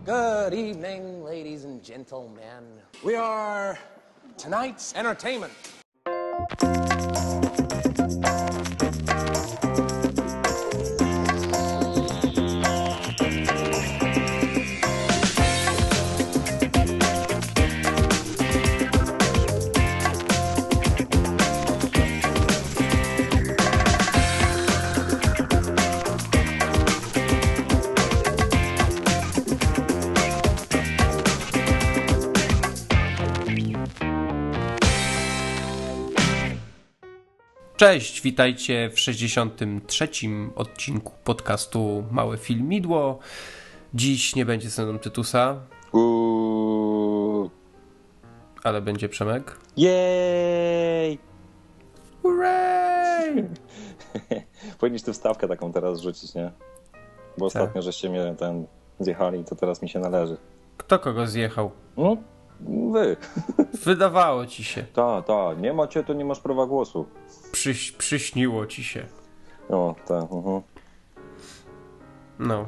Good evening, ladies and gentlemen. We are tonight's entertainment. Cześć, witajcie w 63. odcinku podcastu Małe Filmidło. Dziś nie będzie mną Tytusa, Uuu. ale będzie Przemek. Jej! Hooray! Powinieneś tę wstawkę taką teraz rzucić, nie? Bo ostatnio żeście mnie ten zjechali, to teraz mi się należy. Kto kogo zjechał? No, wy. Wydawało ci się. Ta, ta, nie macie, to nie masz prawa głosu. Przyś, przyśniło ci się. No, tak, mhm. No.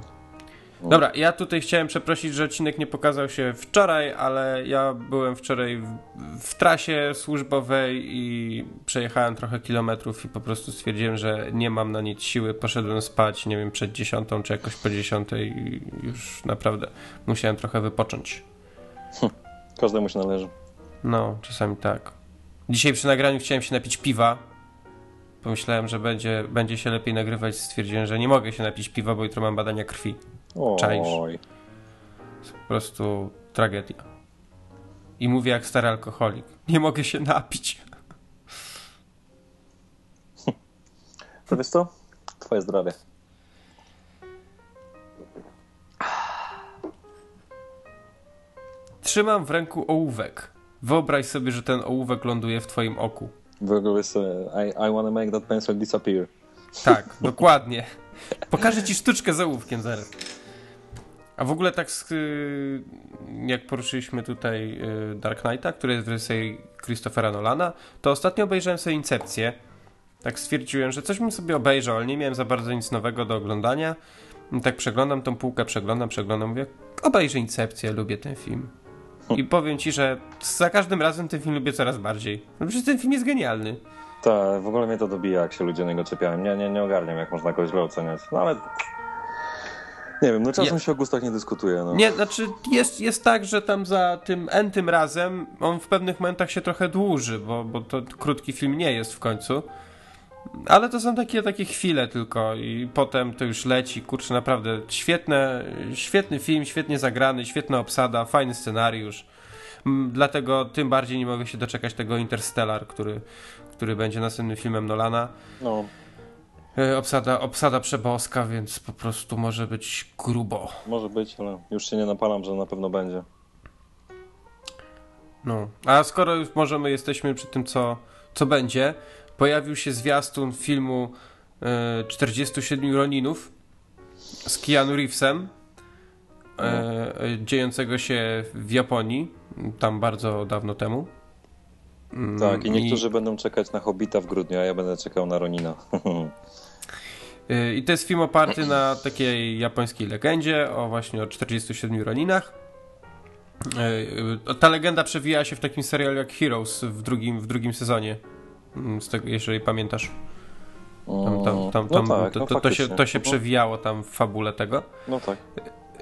Dobra, ja tutaj chciałem przeprosić, że odcinek nie pokazał się wczoraj, ale ja byłem wczoraj w, w trasie służbowej i przejechałem trochę kilometrów i po prostu stwierdziłem, że nie mam na nic siły. Poszedłem spać, nie wiem, przed dziesiątą czy jakoś po dziesiątej i już naprawdę musiałem trochę wypocząć. Każdemu się należy. No, czasami tak. Dzisiaj przy nagraniu chciałem się napić piwa. Pomyślałem, że będzie, będzie się lepiej nagrywać. Stwierdziłem, że nie mogę się napić piwa, bo jutro mam badania krwi. Czaisz. Po prostu tragedia. I mówię jak stary alkoholik. Nie mogę się napić. To wiesz co? Twoje zdrowie. Trzymam w ręku ołówek. Wyobraź sobie, że ten ołówek ląduje w twoim oku. W ogóle jest, e, I, I wanna make that pencil disappear. Tak, dokładnie. Pokażę ci sztuczkę z ołówkiem zaraz. A w ogóle tak y, jak poruszyliśmy tutaj y, Dark Knighta, który jest w wersji Christophera Nolana, to ostatnio obejrzałem sobie Incepcję. Tak stwierdziłem, że coś bym sobie obejrzał, ale nie miałem za bardzo nic nowego do oglądania. I tak przeglądam tą półkę, przeglądam, przeglądam, mówię, obejrzę Incepcję, lubię ten film. I powiem ci, że za każdym razem ten film lubię coraz bardziej. No Przecież ten film jest genialny. Tak, w ogóle mnie to dobija, jak się ludzie o niego czepiają. Nie, nie, nie ogarniam, jak można go źle oceniać. No ale... Nie wiem, no czasem Ja- się o gustach nie dyskutuje, no. Nie, znaczy jest, jest tak, że tam za tym entym razem on w pewnych momentach się trochę dłuży, bo, bo to krótki film nie jest w końcu. Ale to są takie, takie chwile tylko i potem to już leci. Kurczę, naprawdę świetne, świetny film, świetnie zagrany, świetna obsada, fajny scenariusz. Mm, Dlatego tym bardziej nie mogę się doczekać tego Interstellar, który, który będzie następnym filmem Nolana. no. E, Obsada, obsada przeboska, więc po prostu może być grubo. Może być, ale już się nie napalam, że na pewno będzie. No, a skoro już możemy, jesteśmy przy tym, co, co będzie, pojawił się zwiastun filmu e, 47 Roninów z Keanu Reevesem, e, e, dziejącego się w Japonii, tam bardzo dawno temu. Mm, Tak, i niektórzy będą czekać na Hobbita w grudniu, a ja będę czekał na Ronina. I to jest film oparty na takiej japońskiej legendzie o właśnie o 47 Roninach. Ta legenda przewija się w takim serialu jak Heroes w drugim, w drugim sezonie. Mm, Z tego, jeżeli pamiętasz. Tam, tam, tam, tam, no tak, to, no to, to, się, to się przewijało tam w fabule tego. No tak.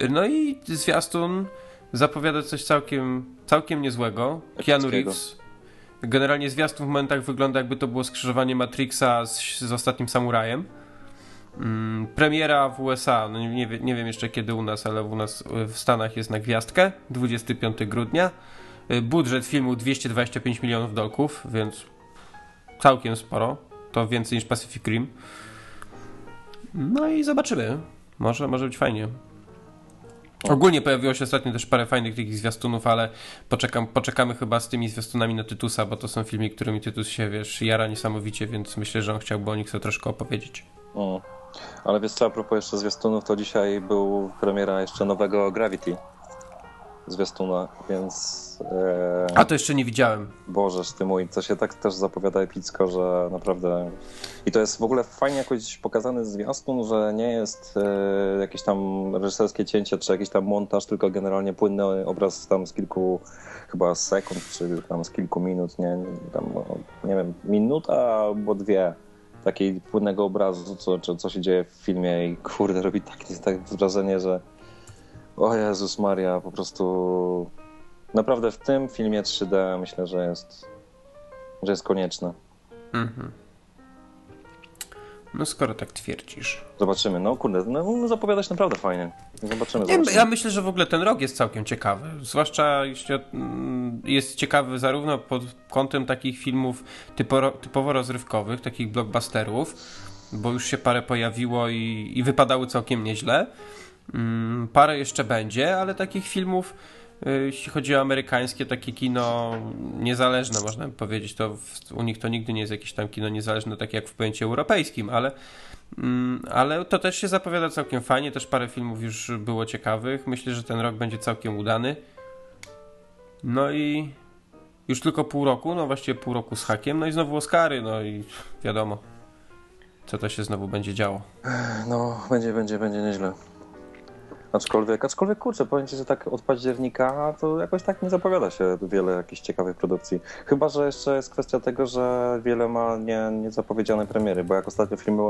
Y, No i zwiastun zapowiada coś całkiem, całkiem niezłego. Keanu. Reeves. Generalnie zwiastun w momentach wygląda jakby to było skrzyżowanie Matrixa z, z ostatnim samurajem. Mm, premiera w USA, no nie, nie, wie- nie wiem jeszcze kiedy u nas, ale u nas w Stanach jest na gwiazdkę, 25 grudnia. Y, Budżet filmu 225 milionów dolków, więc całkiem sporo. To więcej niż Pacific Rim. No i zobaczymy. Może, może być fajnie. Ogólnie pojawiło się ostatnio też parę fajnych takich zwiastunów, ale poczekam, poczekamy chyba z tymi zwiastunami na Tytusa, bo to są filmy, którymi Tytus się, wiesz, jara niesamowicie, więc myślę, że on chciałby o nich sobie troszkę opowiedzieć. Mm. Ale wiesz co, a propos jeszcze zwiastunów, to dzisiaj był premiera jeszcze nowego Gravity. zwiastuna, więc... E, A to jeszcze nie widziałem. Bożeż ty mój, to się tak też zapowiada epicko, że naprawdę... I to jest w ogóle fajnie jakoś pokazany zwiastun, że nie jest e, jakieś tam reżyserskie cięcie, czy jakiś tam montaż, tylko generalnie płynny obraz tam z kilku chyba sekund, czy tam z kilku minut, nie, tam, no, nie wiem, minuta albo dwie takiej płynnego obrazu, co, co, co się dzieje w filmie i kurde, robi tak, tak wrażenie, że o Jezus Maria, po prostu naprawdę w tym filmie 3D myślę, że jest, że jest konieczne. Mhm. No skoro tak twierdzisz. Zobaczymy. No kurde, no, zapowiadać naprawdę fajnie. Zobaczymy, Nie, zobaczymy. ja myślę, że w ogóle ten rok jest całkiem ciekawy. Zwłaszcza jeśli mm, jest ciekawy zarówno pod kątem takich filmów typo, typowo rozrywkowych, takich blockbusterów, bo już się parę pojawiło i, i wypadały całkiem nieźle. Mm, Parę jeszcze będzie, ale takich filmów, jeśli chodzi o amerykańskie, takie kino niezależne, można by powiedzieć, to w, u nich to nigdy nie jest jakieś tam kino niezależne, takie jak w pojęciu europejskim, ale, mm, ale to też się zapowiada całkiem fajnie, też parę filmów już było ciekawych. Myślę, że ten rok będzie całkiem udany. No i już tylko pół roku, no właściwie pół roku z hakiem, no i znowu Oscary, no i wiadomo, co to się znowu będzie działo. No, będzie, będzie, będzie nieźle. Aczkolwiek, aczkolwiek kurczę, powiem ci, że tak od października to jakoś tak nie zapowiada się wiele jakichś ciekawych produkcji. Chyba, że jeszcze jest kwestia tego, że wiele ma nie, niezapowiedziane premiery, bo jak ostatnio filmy,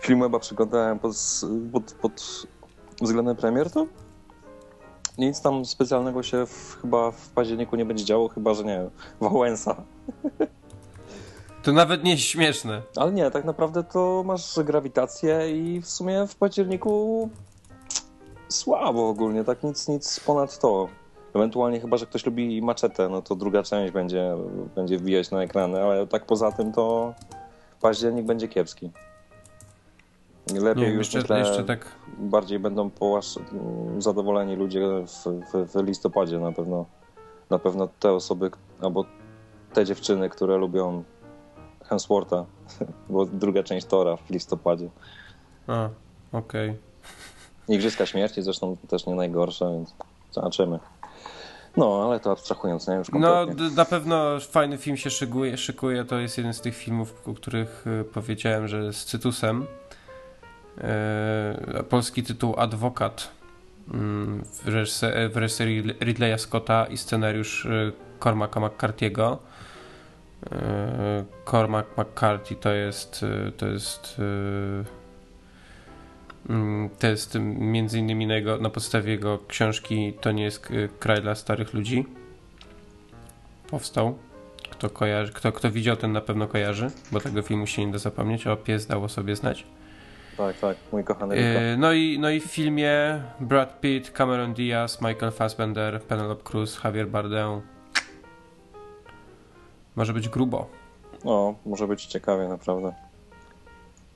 filmy chyba przyglądałem pod, pod, pod względem premier, to nic tam specjalnego się w, chyba w październiku nie będzie działo, chyba, że nie Wałęsa. To nawet nie jest śmieszne. Ale nie, tak naprawdę to masz grawitację i w sumie w październiku słabo ogólnie, tak nic, nic ponad to. Ewentualnie chyba, że ktoś lubi maczetę, no to druga część będzie, będzie wbijać na ekrany, ale tak poza tym to październik będzie kiepski. Lepiej Nie, już jeszcze, myślę, jeszcze tak. bardziej będą połasz... zadowoleni ludzie w, w, w listopadzie na pewno. Na pewno te osoby, albo te dziewczyny, które lubią Hemswortha, bo druga część Tora w listopadzie. A, okej. Okay. Igrzyska Śmierci zresztą też nie najgorsze, więc zobaczymy. No, ale to abstrahując, nie? Już No, na pewno fajny film się szykuje, szykuje. To jest jeden z tych filmów, o których y, powiedziałem, że z Cytusem. E, polski tytuł Adwokat mm, w, reżyser, w reżyserii Ridleya Scotta i scenariusz y, Cormaca McCarthy'ego. E, Cormac McCarthy to jest to jest mm, to jest między innymi na, jego, na podstawie jego książki To nie jest kraj dla starych ludzi. Powstał. Kto, kojarzy, kto, kto widział, ten na pewno kojarzy, bo tego filmu się nie da zapomnieć. O, pies dało sobie znać. Tak, tak, mój kochany Yy, no, i, no i w filmie Brad Pitt, Cameron Diaz, Michael Fassbender, Penelope Cruz, Javier Bardem. Może być grubo. No, może być ciekawie, naprawdę.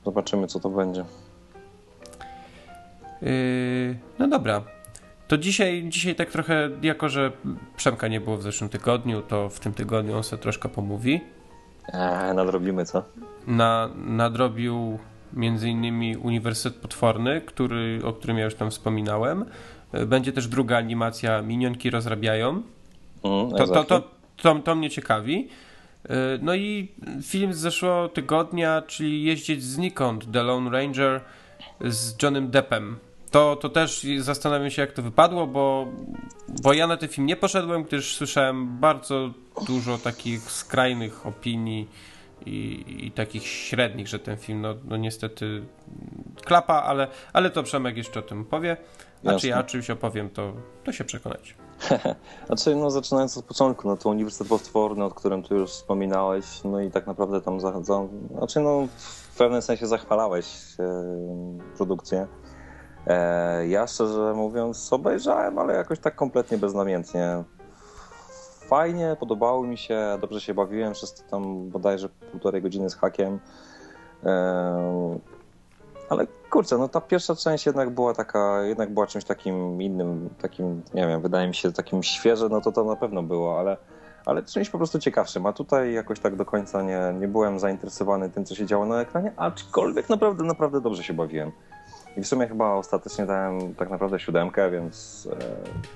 Zobaczymy, co to będzie. Yy, no dobra. To dzisiaj, dzisiaj tak trochę, jako że Przemka nie było w zeszłym tygodniu, to w tym tygodniu on sobie troszkę pomówi. Eee, nadrobimy, co? Na, nadrobił między innymi Uniwersytet Potworny, który, o którym ja już tam wspominałem. Będzie też druga animacja Minionki rozrabiają. Mm, to, to, to, to, to mnie ciekawi. No i film z zeszłego tygodnia, czyli Jeździec znikąd, The Lone Ranger z Johnem Deppem. To, to też zastanawiam się, jak to wypadło, bo, bo ja na ten film nie poszedłem, gdyż słyszałem bardzo dużo takich skrajnych opinii i, i takich średnich, że ten film, no, no niestety klapa, ale, ale to Przemek jeszcze o tym powie. A czy ja czymś opowiem, to, to się przekonać. znaczy, no zaczynając od początku, no to Uniwersytet Potworny, o którym tu już wspominałeś, no i tak naprawdę tam, za, za, znaczy no w pewnym sensie zachwalałeś e, produkcję. E, ja szczerze mówiąc obejrzałem, ale jakoś tak kompletnie beznamiętnie. Fajnie, podobało mi się, dobrze się bawiłem przez tam bodajże półtorej godziny z hakiem. E, ale kurczę, no ta pierwsza część jednak była taka, jednak była czymś takim innym, takim, nie wiem, wydaje mi się takim świeże, no to to na pewno było, ale, ale czymś po prostu ciekawszym. A tutaj jakoś tak do końca nie, nie byłem zainteresowany tym, co się działo na ekranie, aczkolwiek naprawdę, naprawdę dobrze się bawiłem. I w sumie chyba ostatecznie dałem tak naprawdę siódemkę, więc e,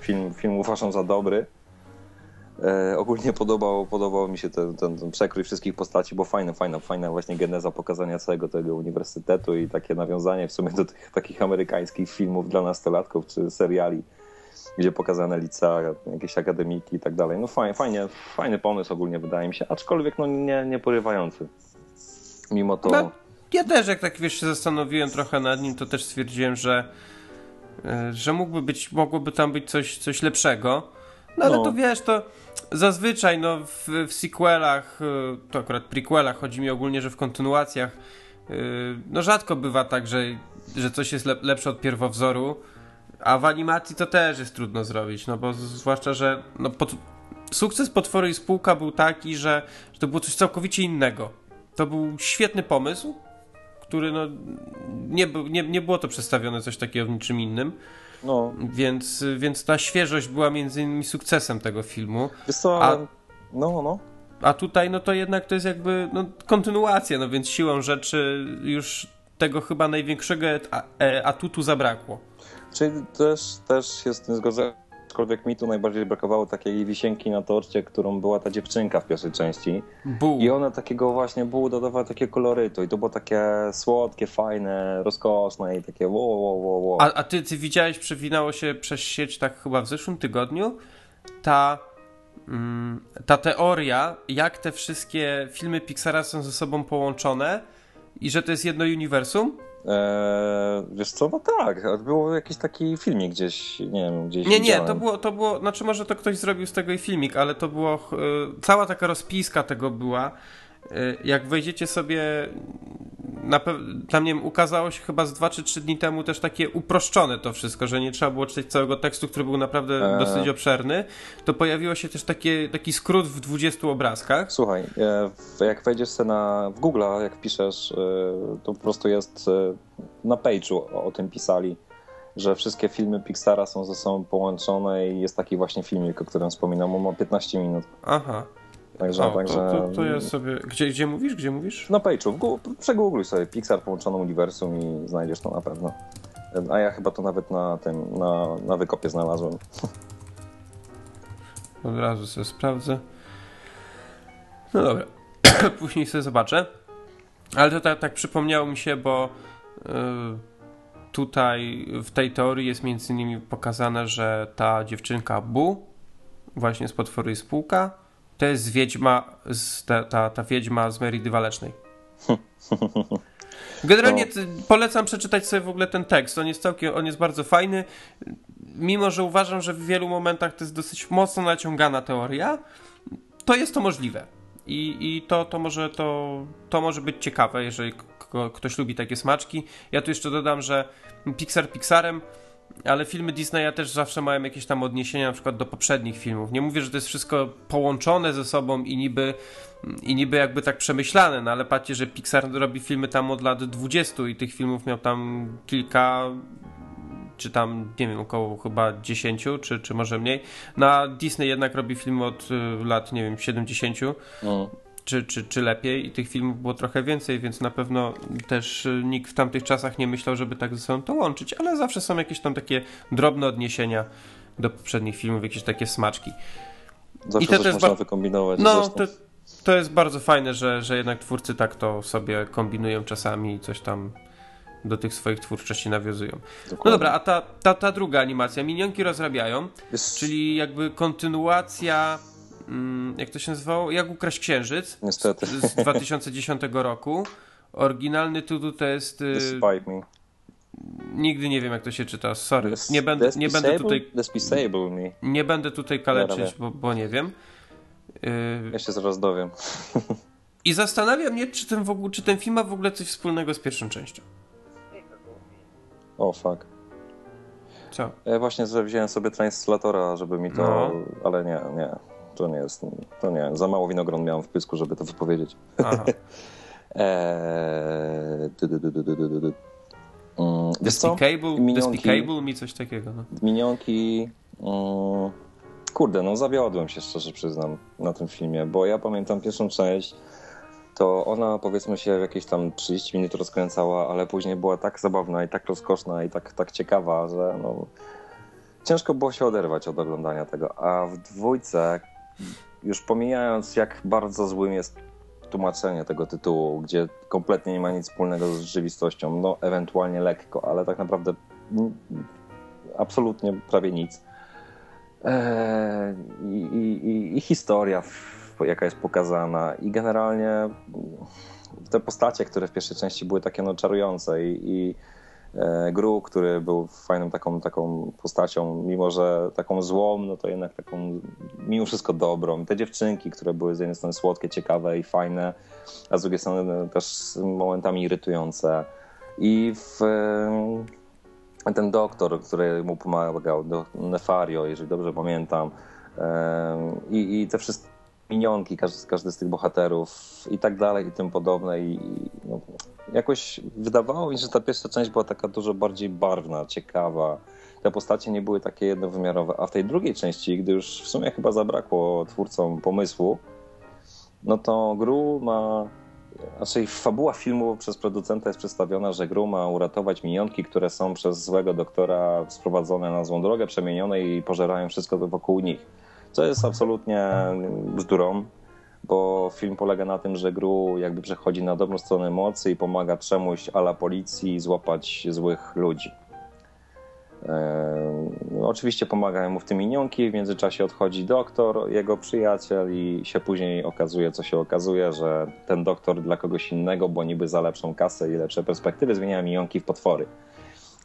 film, film uważam za dobry. E, ogólnie podobał, podobał mi się ten, ten, ten przekrój wszystkich postaci, bo fajna, fajna, fajna właśnie geneza pokazania całego tego uniwersytetu i takie nawiązanie w sumie do tych takich amerykańskich filmów dla nastolatków czy seriali, gdzie pokazane licea, jakieś akademiki i tak dalej. No fajnie, fajnie, fajny pomysł ogólnie wydaje mi się, aczkolwiek no nie, nie porywający. Mimo to... No, ja też jak tak wiesz się zastanowiłem trochę nad nim, to też stwierdziłem, że e, że mógłby być, mogłoby tam być coś, coś lepszego. No ale No. to wiesz, to zazwyczaj no, w, w sequelach, y, to akurat prequelach, chodzi mi ogólnie, że w kontynuacjach, y, no rzadko bywa tak, że, że coś jest lep, lepsze od pierwowzoru, a w animacji to też jest trudno zrobić, no bo zwłaszcza, że no, pod, sukces Potwory i Spółka był taki, że, że to było coś całkowicie innego. To był świetny pomysł, który no, nie, nie, nie było to przedstawione coś takiego w niczym innym. No, Więc, więc ta świeżość była między innymi sukcesem tego filmu. co, A-. No, no. A tutaj, no to jednak to jest jakby no, kontynuacja, no więc siłą rzeczy już tego chyba największego a- e, atutu zabrakło. Czyli też, też się z tym zgodzę. Aczkolwiek mi tu najbardziej brakowało takiej wisienki na torcie, którą była ta dziewczynka w pierwszej części. Bu. I ona takiego właśnie było dodawała takie kolorytu i to było takie słodkie, fajne, rozkoszne i takie wo, wo, wo, wo. A, a ty, ty widziałeś, przewinało się przez sieć tak chyba w zeszłym tygodniu, ta, mm, ta teoria, jak te wszystkie filmy Pixara są ze sobą połączone i że to jest jedno uniwersum? Eee, wiesz co, no tak, było jakiś taki filmik gdzieś, nie wiem, gdzieś Nie, nie, widziałem. to było, to było, znaczy może to ktoś zrobił z tego i filmik, ale to było, y, cała taka rozpiska tego była. Y, jak wejdziecie sobie, na pew- tam nie wiem, ukazało się chyba z dwa czy trzy dni temu też takie uproszczone to wszystko, że nie trzeba było czytać całego tekstu, który był naprawdę Eee. dosyć obszerny, to pojawiło się też takie, taki skrót w 20 obrazkach. Słuchaj, e, jak wejdziesz sobie na, w Google, jak wpiszesz, e, to po prostu jest e, na page'u o, o tym pisali, że wszystkie filmy Pixara są ze sobą połączone i jest taki właśnie filmik, o którym wspominam, on ma 15 minut. Aha, Także, o, także to, to, ja sobie, gdzie, gdzie mówisz, gdzie mówisz? na page'u, przegoogluj sobie Pixar połączone uniwersum i znajdziesz to na pewno. A ja chyba to nawet na tym, na, na wykopie znalazłem. Od razu sobie sprawdzę. No dobra, później sobie zobaczę. Ale to tak, tak przypomniało mi się, bo y, tutaj w tej teorii jest między innymi pokazane, że ta dziewczynka Bu, właśnie z Potwory i Spółka, to jest wiedźma, z, ta, ta, ta wiedźma z Meridy Walecznej. Generalnie ty- polecam przeczytać sobie w ogóle ten tekst. On jest całkiem, on jest bardzo fajny. Mimo, że uważam, że w wielu momentach to jest dosyć mocno naciągana teoria, to jest to możliwe. I, i to, to, może, to, to może być ciekawe, jeżeli ktoś lubi takie smaczki. Ja tu jeszcze dodam, że Pixar Pixarem, ale filmy Disneya też zawsze mają jakieś tam odniesienia na przykład do poprzednich filmów. Nie mówię, że to jest wszystko połączone ze sobą i niby, i niby jakby tak przemyślane, no ale patrzcie, że Pixar robi filmy tam od lat 20 i tych filmów miał tam kilka czy tam, nie wiem, około chyba 10, czy, czy może mniej. Na Disney jednak robi filmy od y, lat, nie wiem, 70, Mm. Czy, czy, czy lepiej i tych filmów było trochę więcej, więc na pewno też y, nikt w tamtych czasach nie myślał, żeby tak ze sobą to łączyć, ale zawsze są jakieś tam takie drobne odniesienia do poprzednich filmów, jakieś takie smaczki. Zawsze I to też można ba- wykombinować. No, to, to jest bardzo fajne, że, że jednak twórcy tak to sobie kombinują czasami i coś tam do tych swoich twórczości nawiązują. No Dokładnie. dobra, a ta, ta, ta druga animacja, Minionki rozrabiają, Jest- czyli jakby kontynuacja, jak to się nazywało? Jak ukraść księżyc Niestety. z, z 2010 roku. Oryginalny tytuł to jest... y, Despite me. nigdy nie wiem jak to się czyta, sorry. Nie będę, nie będę tutaj, Despicable me. nie będę tutaj kaleczyć, bo, bo nie wiem. Y, Ja się zaraz dowiem. I zastanawia mnie, czy ten, w ogóle, czy ten film ma w ogóle coś wspólnego z pierwszą częścią. O, fuck. Co? Ja właśnie sobie wziąłem sobie translatora, żeby mi to... No. Ale nie, nie. To nie jest... To nie. Za mało winogron miałem w pysku, żeby to wypowiedzieć. Aha. Eee... du- du. Mm? Despicable, Minionki. Despicable mi coś takiego. No. Minionki... Mm, kurde, no zawiodłem się szczerze przyznam na tym filmie, bo ja pamiętam pierwszą część to ona powiedzmy się jakieś tam 30 minut rozkręcała, ale później była tak zabawna i tak rozkoszna i tak, tak ciekawa, że no, ciężko było się oderwać od oglądania tego. A w dwójce, już pomijając jak bardzo złym jest tłumaczenie tego tytułu, gdzie kompletnie nie ma nic wspólnego z rzeczywistością, no ewentualnie lekko, ale tak naprawdę absolutnie prawie nic. Eee, i, i, I historia, jaka jest pokazana, i generalnie te postacie, które w pierwszej części były takie no, czarujące, i, i Gru, który był fajną taką, taką postacią, mimo że taką złą, no to jednak taką mimo wszystko dobrą. Te dziewczynki, które były z jednej strony słodkie, ciekawe i fajne, a z drugiej strony też momentami irytujące. I w ten doktor, który mu pomagał, Nefario, jeżeli dobrze pamiętam, i, i te wszystkie minionki, każdy, każdy z tych bohaterów i tak dalej i tym podobne. I, no, jakoś wydawało mi się, że ta pierwsza część była taka dużo bardziej barwna, ciekawa. Te postacie nie były takie jednowymiarowe, a w tej drugiej części, gdy już w sumie chyba zabrakło twórcom pomysłu, no to Gru ma znaczy fabuła filmu przez producenta jest przedstawiona, że Gru ma uratować minionki, które są przez złego doktora sprowadzone na złą drogę, przemienione i pożerają wszystko wokół nich. Co jest absolutnie bzdurą, bo film polega na tym, że Gru jakby przechodzi na dobrą stronę mocy i pomaga czemuś ala policji złapać złych ludzi. No, oczywiście pomagają mu w tym minionki, w międzyczasie odchodzi doktor, jego przyjaciel i się później okazuje, co się okazuje, że ten doktor dla kogoś innego, bo niby za lepszą kasę i lepsze perspektywy zmienia minionki w potwory.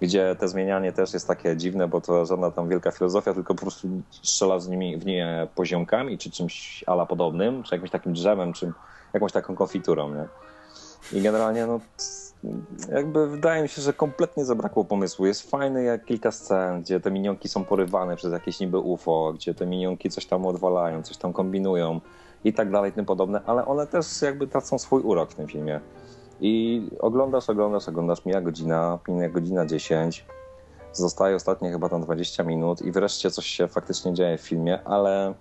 Gdzie te zmienianie też jest takie dziwne, bo to żadna tam wielka filozofia, tylko po prostu strzela z nimi w nie poziomkami, czy czymś ala podobnym, czy jakimś takim drzewem, czy jakąś taką konfiturą, nie? I generalnie no jakby wydaje mi się, że kompletnie zabrakło pomysłu. Jest fajny jak kilka scen, gdzie te minionki są porywane przez jakieś niby UFO, gdzie te minionki coś tam odwalają, coś tam kombinują i tak dalej, tym podobne, ale one też jakby tracą swój urok w tym filmie. I oglądasz, oglądasz, oglądasz, mija godzina, mija godzina 10, zostaje ostatnie chyba tam 20 minut i wreszcie coś się faktycznie dzieje w filmie, ale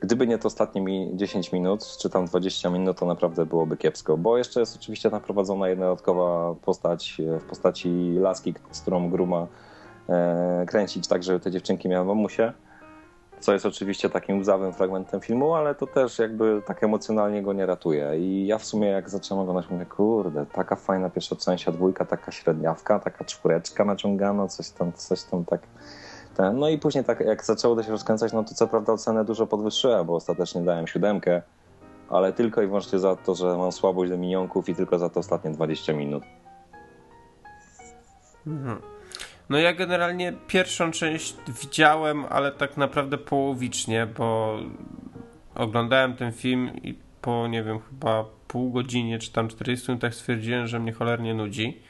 Gdyby nie to ostatnie mi 10 minut, czy tam 20 minut, to naprawdę byłoby kiepsko, bo jeszcze jest oczywiście naprowadzona jedna dodatkowa postać e, w postaci laski, z którą Gruma e, kręcić tak, żeby te dziewczynki miały mamusie, co jest oczywiście takim łzawym fragmentem filmu, ale to też jakby tak emocjonalnie go nie ratuje. I ja w sumie jak zacząłem oglądać, mówię, kurde, taka fajna pierwsza część, a dwójka taka średniawka, taka czwóreczka naciągana, coś tam, coś tam tak ten. No i później tak jak zaczęło to się rozkręcać, no to co prawda ocenę dużo podwyższyłem, bo ostatecznie dałem siódemkę, ale tylko i wyłącznie za to, że mam słabość do minionków i tylko za to ostatnie 20 minut. Mhm. No ja generalnie pierwszą część widziałem, ale tak naprawdę połowicznie, bo oglądałem ten film i po, nie wiem, chyba pół godzinie czy tam 40 minutach stwierdziłem, że mnie cholernie nudzi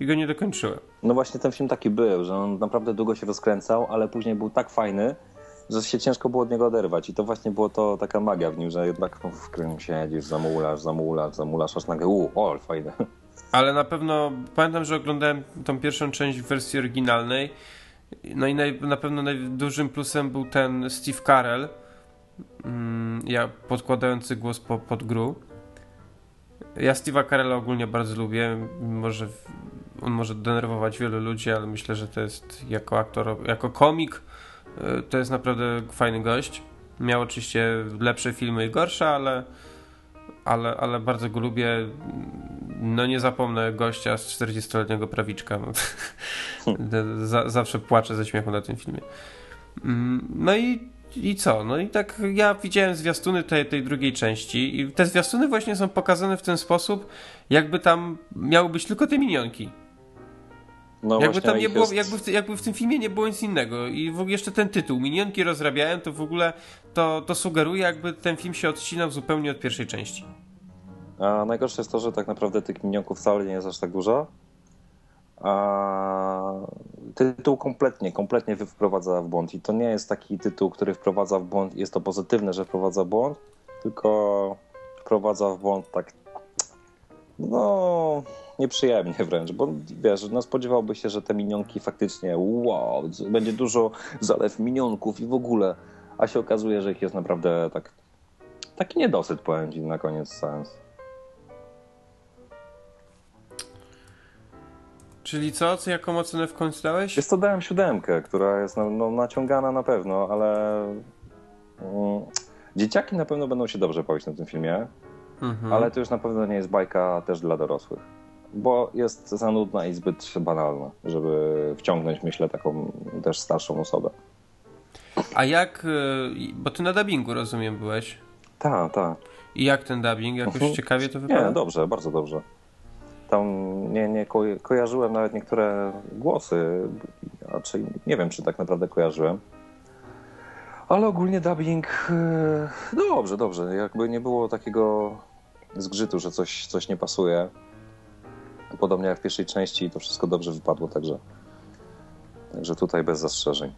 i go nie dokończyłem. No właśnie ten film taki był, że on naprawdę długo się rozkręcał, ale później był tak fajny, że się ciężko było od niego oderwać. I to właśnie było to taka magia w nim, że jednak no, w którym siedzisz, zamulasz, zamulasz, zamulasz, aż nagle, u, o, fajne. Ale na pewno, pamiętam, że oglądałem tą pierwszą część w wersji oryginalnej, no i naj, na pewno najdużym plusem był ten Steve Carell, mm, ja podkładający głos po, pod gru. Ja Steve'a Carella ogólnie bardzo lubię, może on może denerwować wielu ludzi, ale myślę, że to jest jako aktor, jako komik, y, to jest naprawdę fajny gość. Miał oczywiście lepsze filmy i gorsze, ale, ale, ale bardzo go lubię. No nie zapomnę gościa z 40-letniego prawiczka. zawsze płaczę ze śmiechu na tym filmie. Mm, no i, i co? No i tak ja widziałem zwiastuny tej, tej drugiej części i te zwiastuny właśnie są pokazane w ten sposób, jakby tam miały być tylko te minionki. No jakby tam nie było, jest... jakby, w, jakby w tym filmie nie było nic innego i w ogóle jeszcze ten tytuł, Minionki rozrabiają, to w ogóle to, to sugeruje jakby ten film się odcinał zupełnie od pierwszej części. A najgorsze jest to, że tak naprawdę tych minionków wcale nie jest aż tak dużo. A tytuł kompletnie, kompletnie wprowadza w błąd i to nie jest taki tytuł, który wprowadza w błąd, jest to pozytywne, że wprowadza błąd, tylko wprowadza w błąd tak no nieprzyjemnie wręcz, bo wiesz, no spodziewałby się, że te minionki faktycznie wow, będzie dużo zalew minionków i w ogóle, a się okazuje, że ich jest naprawdę tak taki niedosyt, powiem ci, na koniec sens. Czyli co? Co jaką ocenę w końcu dałeś? Jest to dałem siódemkę, która jest no, naciągana na pewno, ale mm, dzieciaki na pewno będą się dobrze bawić na tym filmie, Mhm. ale to już na pewno nie jest bajka też dla dorosłych, bo jest za nudna i zbyt banalna, żeby wciągnąć, myślę, taką też starszą osobę. A jak, y, bo ty na dubbingu rozumiem byłeś. Tak, tak. I jak ten dubbing? Jakoś Mhm. ciekawie to wypada? Nie, dobrze, bardzo dobrze. Tam nie, nie ko kojarzyłem nawet niektóre głosy, raczej nie wiem, czy tak naprawdę kojarzyłem. Ale ogólnie dubbing e, dobrze, dobrze. Jakby nie było takiego zgrzytu, że coś, coś nie pasuje. Podobnie jak w pierwszej części to wszystko dobrze wypadło, także, także tutaj bez zastrzeżeń.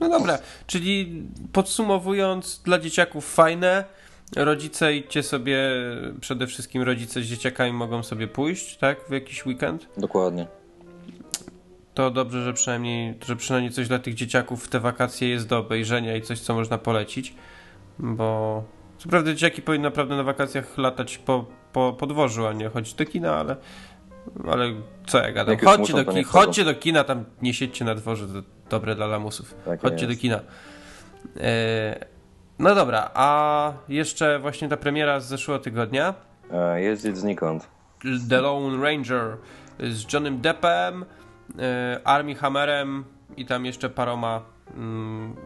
No dobra, czyli podsumowując, dla dzieciaków fajne. Rodzice idźcie sobie, przede wszystkim rodzice z dzieciakami mogą sobie pójść, tak? W jakiś weekend. Dokładnie. To dobrze, że przynajmniej, że przynajmniej coś dla tych dzieciaków w te wakacje jest do obejrzenia i coś, co można polecić. Bo co prawda dzieciaki powinny naprawdę na wakacjach latać po, po a nie chodzić do kina, ale, ale co ja gadam. Jak Chodźcie, muszą, do to ki- niech chodzą. chodźcie do kina, tam nie siedźcie na dworze, to dobre dla lamusów. Tak chodźcie jest. do kina. E, no dobra, a jeszcze właśnie ta premiera z zeszłego tygodnia. E, Jeździć znikąd. The Lone Ranger z Johnem Deppem, e, Armie Hammerem i tam jeszcze paroma mm,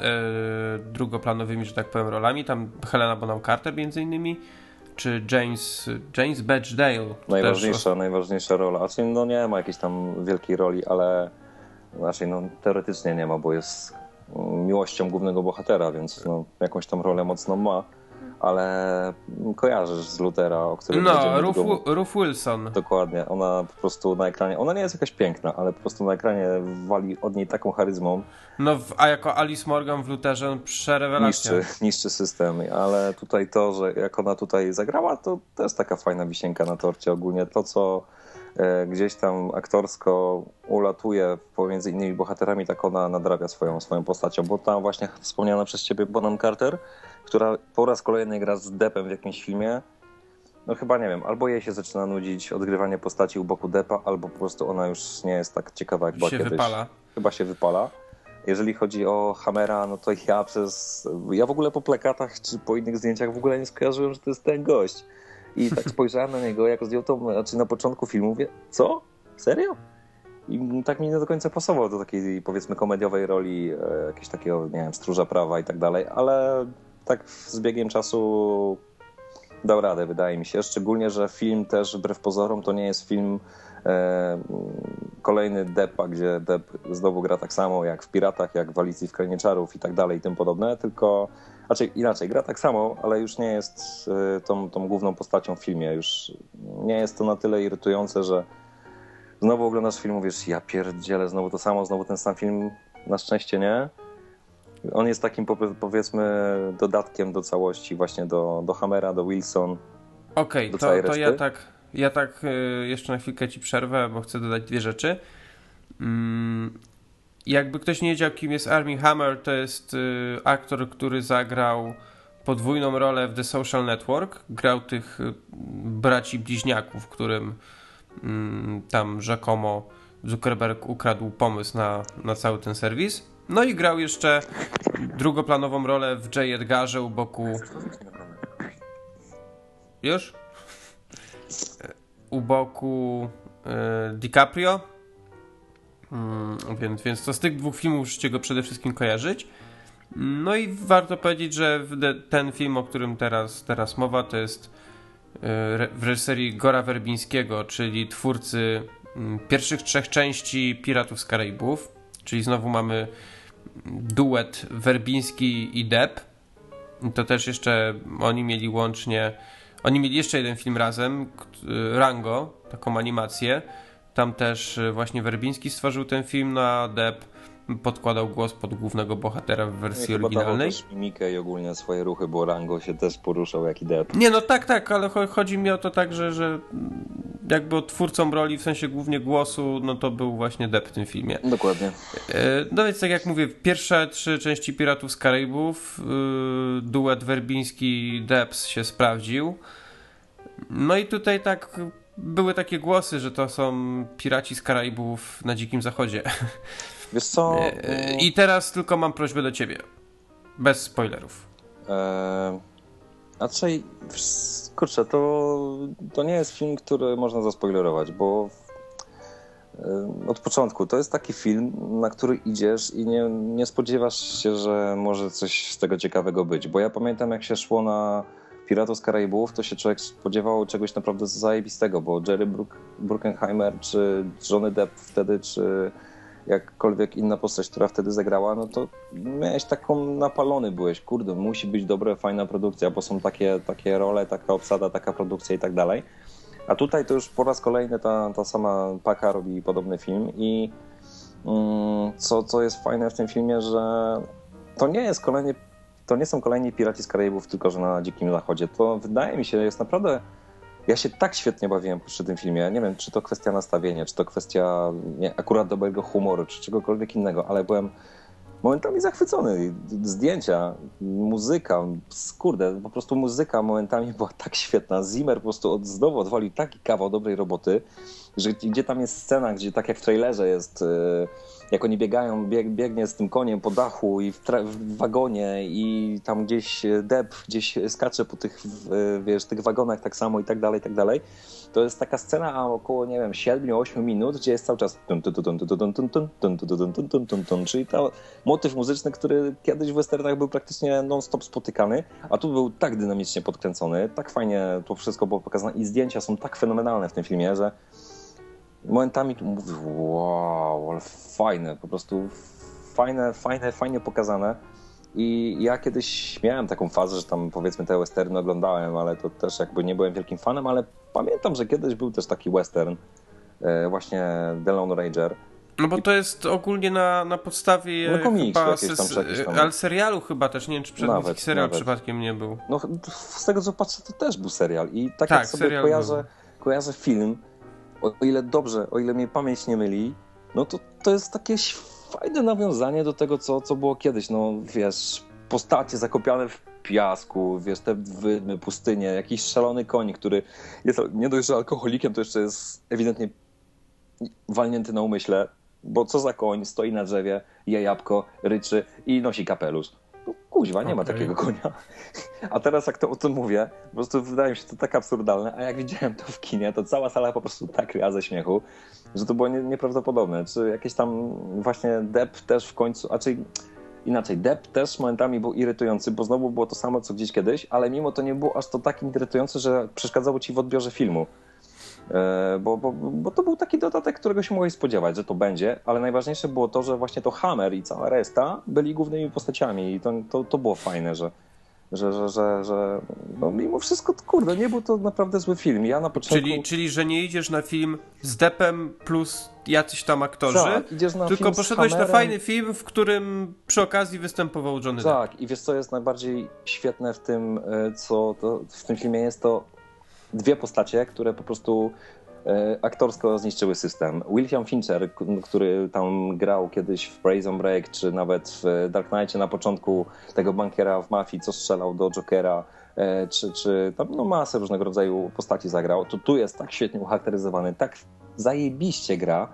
e, drugoplanowymi, że tak powiem, rolami. Tam Helena Bonham Carter między innymi, czy James, James Badgedale. też Najważniejsza, najważniejsza rola. Znaczy, no nie ma jakiejś tam wielkiej roli, ale raczej no, teoretycznie nie ma, bo jest miłością głównego bohatera, więc no, jakąś tam rolę mocną ma, ale kojarzysz z Lutera, o którym No, Ruth, długo- Ruth Wilson. Dokładnie, ona po prostu na ekranie, ona nie jest jakaś piękna, ale po prostu na ekranie wali od niej taką charyzmą, No, a jako Alice Morgan w Luterze, no, przerewelacja. niszczy, niszczy system, ale tutaj to, że jak ona tutaj zagrała, to też taka fajna wisienka na torcie ogólnie. To, co gdzieś tam aktorsko ulatuje pomiędzy innymi bohaterami, tak ona nadrabia swoją, swoją postacią, bo tam właśnie wspomniana przez ciebie Bonham Carter, która po raz kolejny gra z Deppem w jakimś filmie, no chyba nie wiem, albo jej się zaczyna nudzić odgrywanie postaci u boku Deppa, albo po prostu ona już nie jest tak ciekawa jak była się kiedyś wypala. chyba się wypala. Jeżeli chodzi o Hammera, no to ja przez. Ja w ogóle po plakatach czy po innych zdjęciach w ogóle nie skojarzyłem, że to jest ten gość. I tak spojrzałem na niego, jak zdjął to, znaczy na początku filmu, mówię, co? Serio? I tak mi nie do końca pasował do takiej, powiedzmy, komediowej roli, e, jakiegoś takiego, nie wiem, stróża prawa i tak dalej, ale tak z biegiem czasu dał radę, wydaje mi się. Szczególnie, że film też, wbrew pozorom, to nie jest film e, kolejny Deppa, gdzie Depp znowu gra tak samo jak w Piratach, jak w Alicji w Krainie Czarów i tak dalej i tym podobne, tylko znaczy inaczej, gra tak samo, ale już nie jest e, tą, tą główną postacią w filmie. Już nie jest to na tyle irytujące, że znowu oglądasz film, mówisz, ja pierdzielę, znowu to samo, znowu ten sam film. Na szczęście nie. On jest takim powie- powiedzmy dodatkiem do całości, właśnie do, do Hammera, do Wilson. Okej, do to, to ja tak, ja tak y, jeszcze na chwilkę ci przerwę, bo chcę dodać dwie rzeczy. Jakby ktoś nie wiedział, kim jest Armie Hammer, to jest y, aktor, który zagrał podwójną rolę w The Social Network. Grał tych y, braci bliźniaków, którym mm, tam rzekomo Zuckerberg ukradł pomysł na, na cały ten serwis. No i grał jeszcze drugoplanową rolę w J. Edgarze u boku już? U boku e, DiCaprio. Mm, więc, więc to z tych dwóch filmów musicie go przede wszystkim kojarzyć. No i warto powiedzieć, że ten film, o którym teraz, teraz mowa, to jest re- w reżyserii Gora Werbińskiego, czyli twórcy mm, pierwszych trzech części Piratów z Karaibów. Czyli znowu mamy duet Werbiński i Depp. To też jeszcze oni mieli łącznie. Oni mieli jeszcze jeden film razem, k- Rango, taką animację. Tam też y, właśnie Werbiński stworzył ten film, no a Depp podkładał głos pod głównego bohatera w wersji dawał oryginalnej. też mimikę i ogólnie swoje ruchy, bo Rango się też poruszał jak i Depp. Nie, no tak, tak, ale cho- chodzi mi o to tak, że, że jakby twórcą roli, w sensie głównie głosu, no to był właśnie Depp w tym filmie. Dokładnie. E, no więc tak jak mówię, pierwsze trzy części Piratów z Karaibów, yy, duet Werbiński-Debs się sprawdził. No i tutaj tak były takie głosy, że to są piraci z Karaibów na dzikim zachodzie. Wiesz co? E, I teraz tylko mam prośbę do ciebie. Bez spoilerów. E, raczej, kurczę, to, to nie jest film, który można zaspoilerować, bo e, od początku to jest taki film, na który idziesz i nie, nie spodziewasz się, że może coś z tego ciekawego być. Bo ja pamiętam, jak się szło na Piratów z Karaibów, to się człowiek spodziewał czegoś naprawdę zajebistego, bo Jerry Bruck, Bruckheimer, czy Johnny Depp wtedy, czy jakkolwiek inna postać, która wtedy zagrała, no to miałeś taką napalony byłeś, kurde, musi być dobra, fajna produkcja, bo są takie, takie role, taka obsada, taka produkcja i tak dalej. A tutaj to już po raz kolejny ta, ta sama Paka robi podobny film i mm, co, co jest fajne w tym filmie, że to nie jest kolejny, to nie są kolejni Piraci z Karaibów, tylko że na Dzikim Zachodzie. To wydaje mi się, jest naprawdę ja się tak świetnie bawiłem przy tym filmie. Nie wiem, czy to kwestia nastawienia, czy to kwestia nie, akurat dobrego humoru, czy czegokolwiek innego, ale byłem momentami zachwycony. Zdjęcia, muzyka, skurde, po prostu muzyka momentami była tak świetna. Zimmer po prostu od, znowu odwalił taki kawał dobrej roboty, że gdzie tam jest scena, gdzie tak jak w trailerze jest... Yy, jak oni biegają, bieg, biegnie z tym koniem po dachu i w, w, wagonie i tam gdzieś deb gdzieś skacze po tych, wiesz, tych wagonach tak samo i tak dalej, i tak dalej. To jest taka scena około, nie wiem, 7-8 minut, gdzie jest cały czas czyli to motyw muzyczny, który kiedyś w westernach był praktycznie non-stop spotykany, a tu był tak dynamicznie podkręcony, tak fajnie to wszystko było pokazane i zdjęcia są tak fenomenalne w tym filmie, że momentami tu mówię, wow, ale fajne, po prostu fajne, fajne, fajnie pokazane. I ja kiedyś miałem taką fazę, że tam powiedzmy te westerny oglądałem, ale to też jakby nie byłem wielkim fanem, ale pamiętam, że kiedyś był też taki western, e, właśnie The Lone Ranger. No bo to jest ogólnie na, na podstawie no, komiksu, chyba jakieś tam, jakieś tam... ale serialu chyba też, nie wiem czy przed serial nawet. przypadkiem nie był. No z tego co patrzę to też był serial i tak, tak jak sobie kojarzę, kojarzę film, o ile dobrze, o ile mnie pamięć nie myli, no to to jest takie fajne nawiązanie do tego, co, co było kiedyś. No wiesz, postacie zakopiane w piasku, wiesz, te wydmy, pustynie, jakiś szalony koń, który jest nie dość, że alkoholikiem, to jeszcze jest ewidentnie walnięty na umyśle, bo co za koń, stoi na drzewie, je jabłko, ryczy i nosi kapelusz. No kuźwa, nie okay. ma takiego konia. A teraz jak to o tym mówię, po prostu wydaje mi się to tak absurdalne, a jak widziałem to w kinie, to cała sala po prostu tak ryła ze śmiechu, że to było nie, nieprawdopodobne. Czy jakieś tam właśnie Depp też w końcu, a czy inaczej, Depp też momentami był irytujący, bo znowu było to samo co gdzieś kiedyś, ale mimo to nie było aż to tak irytujące, że przeszkadzało ci w odbiorze filmu. E, bo, bo, bo to był taki dodatek, którego się mogłeś spodziewać, że to będzie, ale najważniejsze było to, że właśnie to Hammer i cała reszta byli głównymi postaciami i to, to, to było fajne, że, że, że, że, że no mimo wszystko, kurde, nie był to naprawdę zły film. Ja na początku... Czyli, czyli że nie idziesz na film z Depem plus jacyś tam aktorzy, tak, idziesz na tylko poszedłeś na fajny film, w którym przy okazji występował Johnny Depp. Tak, i wiesz co jest najbardziej świetne w tym, e, co to, w tym filmie jest to dwie postacie, które po prostu e, aktorsko zniszczyły system. William Fincher, który tam grał kiedyś w Prison Break, czy nawet w Dark Knightie na początku tego bankiera w mafii, co strzelał do Jokera, e, czy, czy tam no, masę różnego rodzaju postaci zagrał, to tu jest tak świetnie ucharakteryzowany, tak zajebiście gra,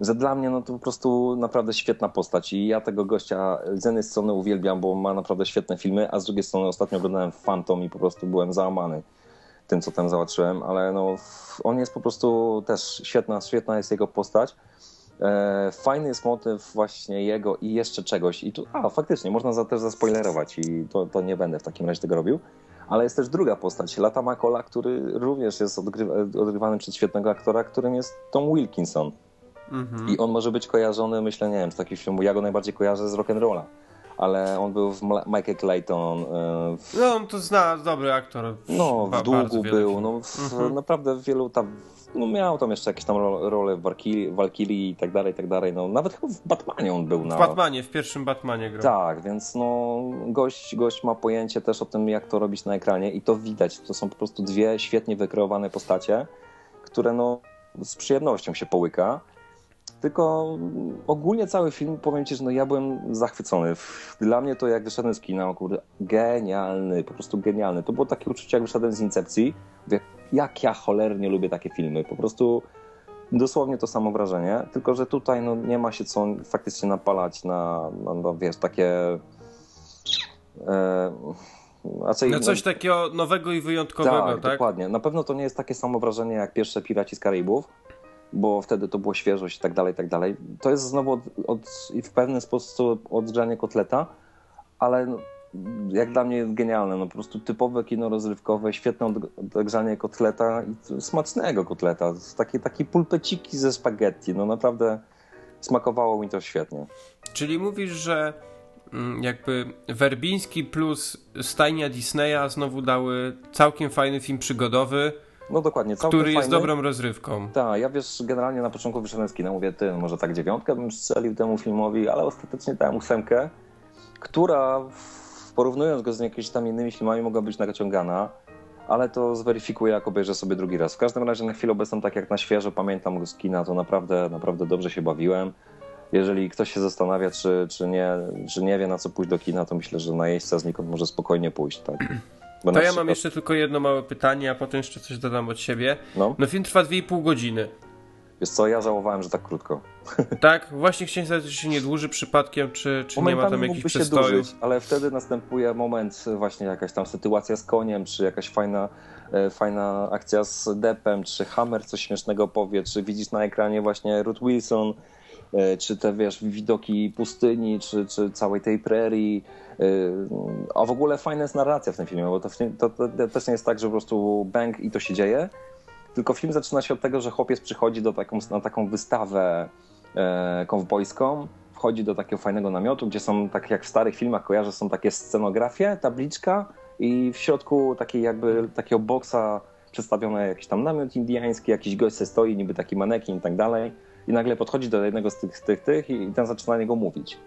że dla mnie no to po prostu naprawdę świetna postać. I ja tego gościa z jednej strony uwielbiam, bo ma naprawdę świetne filmy, a z drugiej strony ostatnio oglądałem Phantom i po prostu byłem załamany tym, co tam zobaczyłem, ale no, on jest po prostu też świetna, świetna jest jego postać. E, fajny jest motyw właśnie jego i jeszcze czegoś. I tu, a faktycznie, można za, też zaspoilerować i to, to nie będę w takim razie tego robił. Ale jest też druga postać, Lata Makola, który również jest odgrywa, odgrywany przez świetnego aktora, którym jest Tom Wilkinson. Mhm. I on może być kojarzony, myślę, nie wiem, z takiego filmu, ja go najbardziej kojarzę z rock'n'rolla ale on był w Michael Clayton. E, w... No, on to zna, dobry aktor. No, w Długu był, no, w, mhm. naprawdę w wielu tam, no miał tam jeszcze jakieś tam role w Valkyrie i tak dalej, i tak dalej, no nawet chyba w Batmanie on był. W na... Batmanie, w pierwszym Batmanie grał. Tak, więc no gość, gość ma pojęcie też o tym, jak to robić na ekranie i to widać, to są po prostu dwie świetnie wykreowane postacie, które no z przyjemnością się połyka. Tylko ogólnie cały film, powiem ci, że no ja byłem zachwycony. Dla mnie to jak wyszedłem z kina, kurde, genialny, po prostu genialny. To było takie uczucie, jak wyszedłem z Incepcji. Mówię, jak ja cholernie lubię takie filmy. Po prostu dosłownie to samo wrażenie. Tylko, że tutaj no, nie ma się co faktycznie napalać na, na no, wiesz, takie... E, raczej, na coś no, takiego nowego i wyjątkowego, tak, tak? dokładnie. Na pewno to nie jest takie samo wrażenie jak pierwsze Piraci z Karaibów, bo wtedy to było świeżość i tak dalej, i tak dalej. To jest znowu od, od, w pewien sposób odgrzanie kotleta, ale no, jak dla mnie genialne, no po prostu typowe kino rozrywkowe, świetne odgrzanie kotleta i smacznego kotleta, takie, takie pulpeciki ze spaghetti, no naprawdę smakowało mi to świetnie. Czyli mówisz, że mm, jakby Werbiński plus stajnia Disneya znowu dały całkiem fajny film przygodowy, no dokładnie. Który fajny. jest dobrą rozrywką. Tak, ja wiesz, generalnie na początku wyszedłem z kina, mówię, ty, może tak dziewiątkę bym strzelił temu filmowi, ale ostatecznie dałem ósemkę, która porównując go z jakimiś tam innymi filmami mogła być naciągana, ale to zweryfikuję, jak obejrzę sobie drugi raz. W każdym razie na chwilę obecną, tak jak na świeżo pamiętam go z kina, to naprawdę, naprawdę dobrze się bawiłem. Jeżeli ktoś się zastanawia, czy, czy, nie, czy nie wie, na co pójść do kina, to myślę, że na jeźdźca znikąd może spokojnie pójść. Tak? Bo to ja mam jeszcze tylko jedno małe pytanie, a potem jeszcze coś dodam od siebie. No, no film trwa 2,5 godziny. Wiesz co, ja żałowałem, że tak krótko. Tak? Właśnie chciałem zapytać, czy się nie dłuży przypadkiem, czy, czy nie ma tam jakichś przestojów? Dłużyć, ale wtedy następuje moment, właśnie jakaś tam sytuacja z koniem, czy jakaś fajna, e, fajna akcja z Deppem, czy Hammer coś śmiesznego powie, czy widzisz na ekranie właśnie Ruth Wilson, e, czy te, wiesz, widoki pustyni, czy, czy całej tej prerii, e, a w ogóle fajna jest narracja w tym filmie, bo to, to, to też nie jest tak, że po prostu bang i to się dzieje, tylko film zaczyna się od tego, że chłopiec przychodzi do taką, na taką wystawę e, kowbojską, wchodzi do takiego fajnego namiotu, gdzie są, tak jak w starych filmach kojarzę, są takie scenografie, tabliczka i w środku takiej jakby takiego boksa przedstawiony jakiś tam namiot indiański, jakiś gość se stoi, niby taki manekin i tak dalej. I nagle podchodzi do jednego z tych, tych, tych i ten zaczyna na niego mówić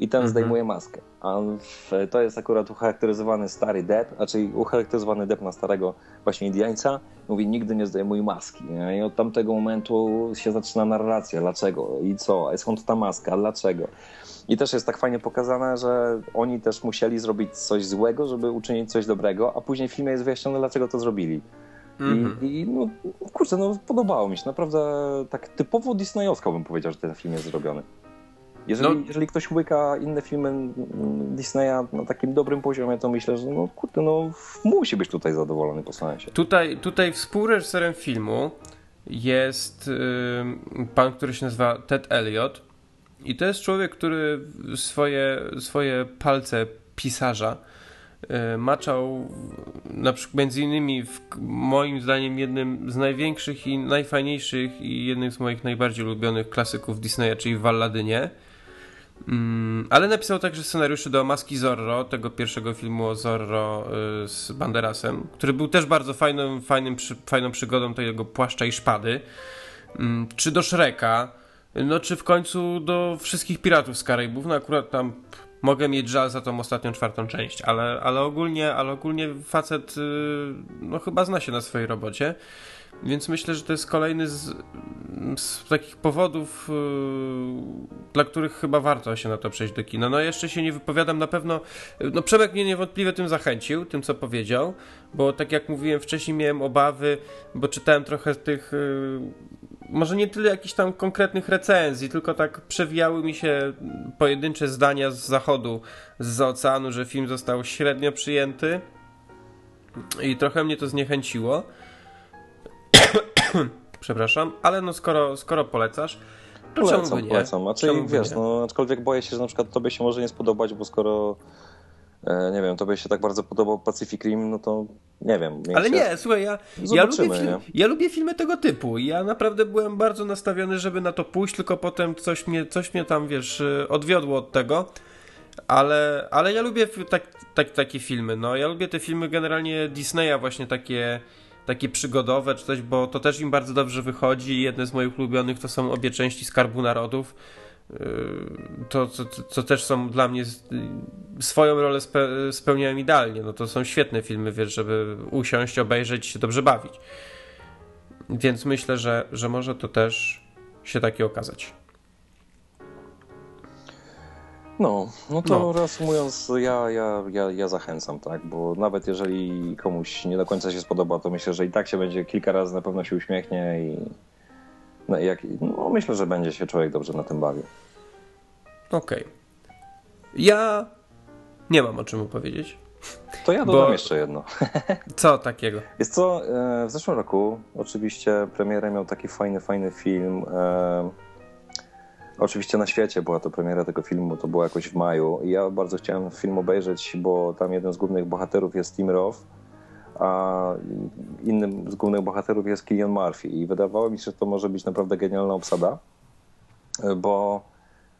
i ten mhm. zdejmuje maskę. A to jest akurat ucharakteryzowany stary Depp, raczej ucharakteryzowany Depp na starego właśnie Indiańca. Mówi, nigdy nie zdejmuj maski. I od tamtego momentu się zaczyna narracja. Dlaczego? I co? Skąd ta maska? Dlaczego? I też jest tak fajnie pokazane, że oni też musieli zrobić coś złego, żeby uczynić coś dobrego, a później w filmie jest wyjaśnione, dlaczego to zrobili. Mm -hmm. I, I, no, kurczę, no podobało mi się. Naprawdę tak typowo disneyowsko bym powiedział, że ten film jest zrobiony. Jeżeli, no, jeżeli ktoś łyka inne filmy Disneya na takim dobrym poziomie, to myślę, że no kurde, no musi być tutaj zadowolony po sensie. Tutaj, tutaj współreżyserem filmu jest yy, pan, który się nazywa Ted Elliot i to jest człowiek, który swoje, swoje palce pisarza maczał na przykład między innymi w, moim zdaniem jednym z największych i najfajniejszych i jednym z moich najbardziej ulubionych klasyków Disneya, czyli w Walladynie. Mm, ale napisał także scenariusze do Maski Zorro, tego pierwszego filmu o Zorro y, z Banderasem, który był też bardzo fajną, fajnym, fajną przygodą tego płaszcza i szpady. Mm, czy do Shreka, no czy w końcu do wszystkich Piratów z Karaibów. No akurat tam mogę mieć żal za tą ostatnią czwartą część, ale, ale ogólnie, ale ogólnie facet y, no chyba zna się na swojej robocie. Więc myślę, że to jest kolejny z, z takich powodów, yy, dla których chyba warto się na to przejść do kina. No jeszcze się nie wypowiadam na pewno. No Przemek mnie niewątpliwie tym zachęcił, tym co powiedział, bo tak jak mówiłem wcześniej miałem obawy, bo czytałem trochę tych yy, może nie tyle jakichś tam konkretnych recenzji, tylko tak przewijały mi się pojedyncze zdania z zachodu, z oceanu, że film został średnio przyjęty i trochę mnie to zniechęciło. Przepraszam, ale no skoro, skoro polecasz, to polecam, czemu by nie? Polecam, znaczy, wiesz, no, aczkolwiek boję się, że na przykład tobie się może nie spodobać, bo skoro nie wiem, tobie się tak bardzo podobał Pacific Rim, no to nie wiem. Ale nie, słuchaj, ja, ja, lubię film, ja lubię filmy tego typu. Ja naprawdę byłem bardzo nastawiony, żeby na to pójść, tylko potem coś mnie, coś mnie tam, wiesz, odwiodło od tego. Ale, ale ja lubię tak, tak, takie filmy. No, ja lubię te filmy generalnie Disneya, właśnie takie takie przygodowe czy coś, bo to też im bardzo dobrze wychodzi. Jedne z moich ulubionych to są obie części Skarbu Narodów. To, co, co też są dla mnie swoją rolę spe, spełniają idealnie. No to są świetne filmy, wiesz, żeby usiąść, obejrzeć się dobrze bawić. Więc myślę, że, że może to też się takie okazać. No, no to No. reasumując, ja, ja, ja, ja zachęcam, tak, bo nawet jeżeli komuś nie do końca się spodoba, to myślę, że i tak się będzie kilka razy na pewno się uśmiechnie i no, jak, no myślę, że będzie się człowiek dobrze na tym bawił. Okej. Ja nie mam o czym opowiedzieć. To ja Bo- dodam jeszcze jedno. Co takiego? Jest co, e, w zeszłym roku oczywiście premierę miał taki fajny, fajny film. e, Oczywiście na świecie była to premiera tego filmu, to było jakoś w maju. I ja bardzo chciałem film obejrzeć, bo tam jeden z głównych bohaterów jest Tim Roth, a innym z głównych bohaterów jest Killian Murphy. I wydawało mi się, że to może być naprawdę genialna obsada, bo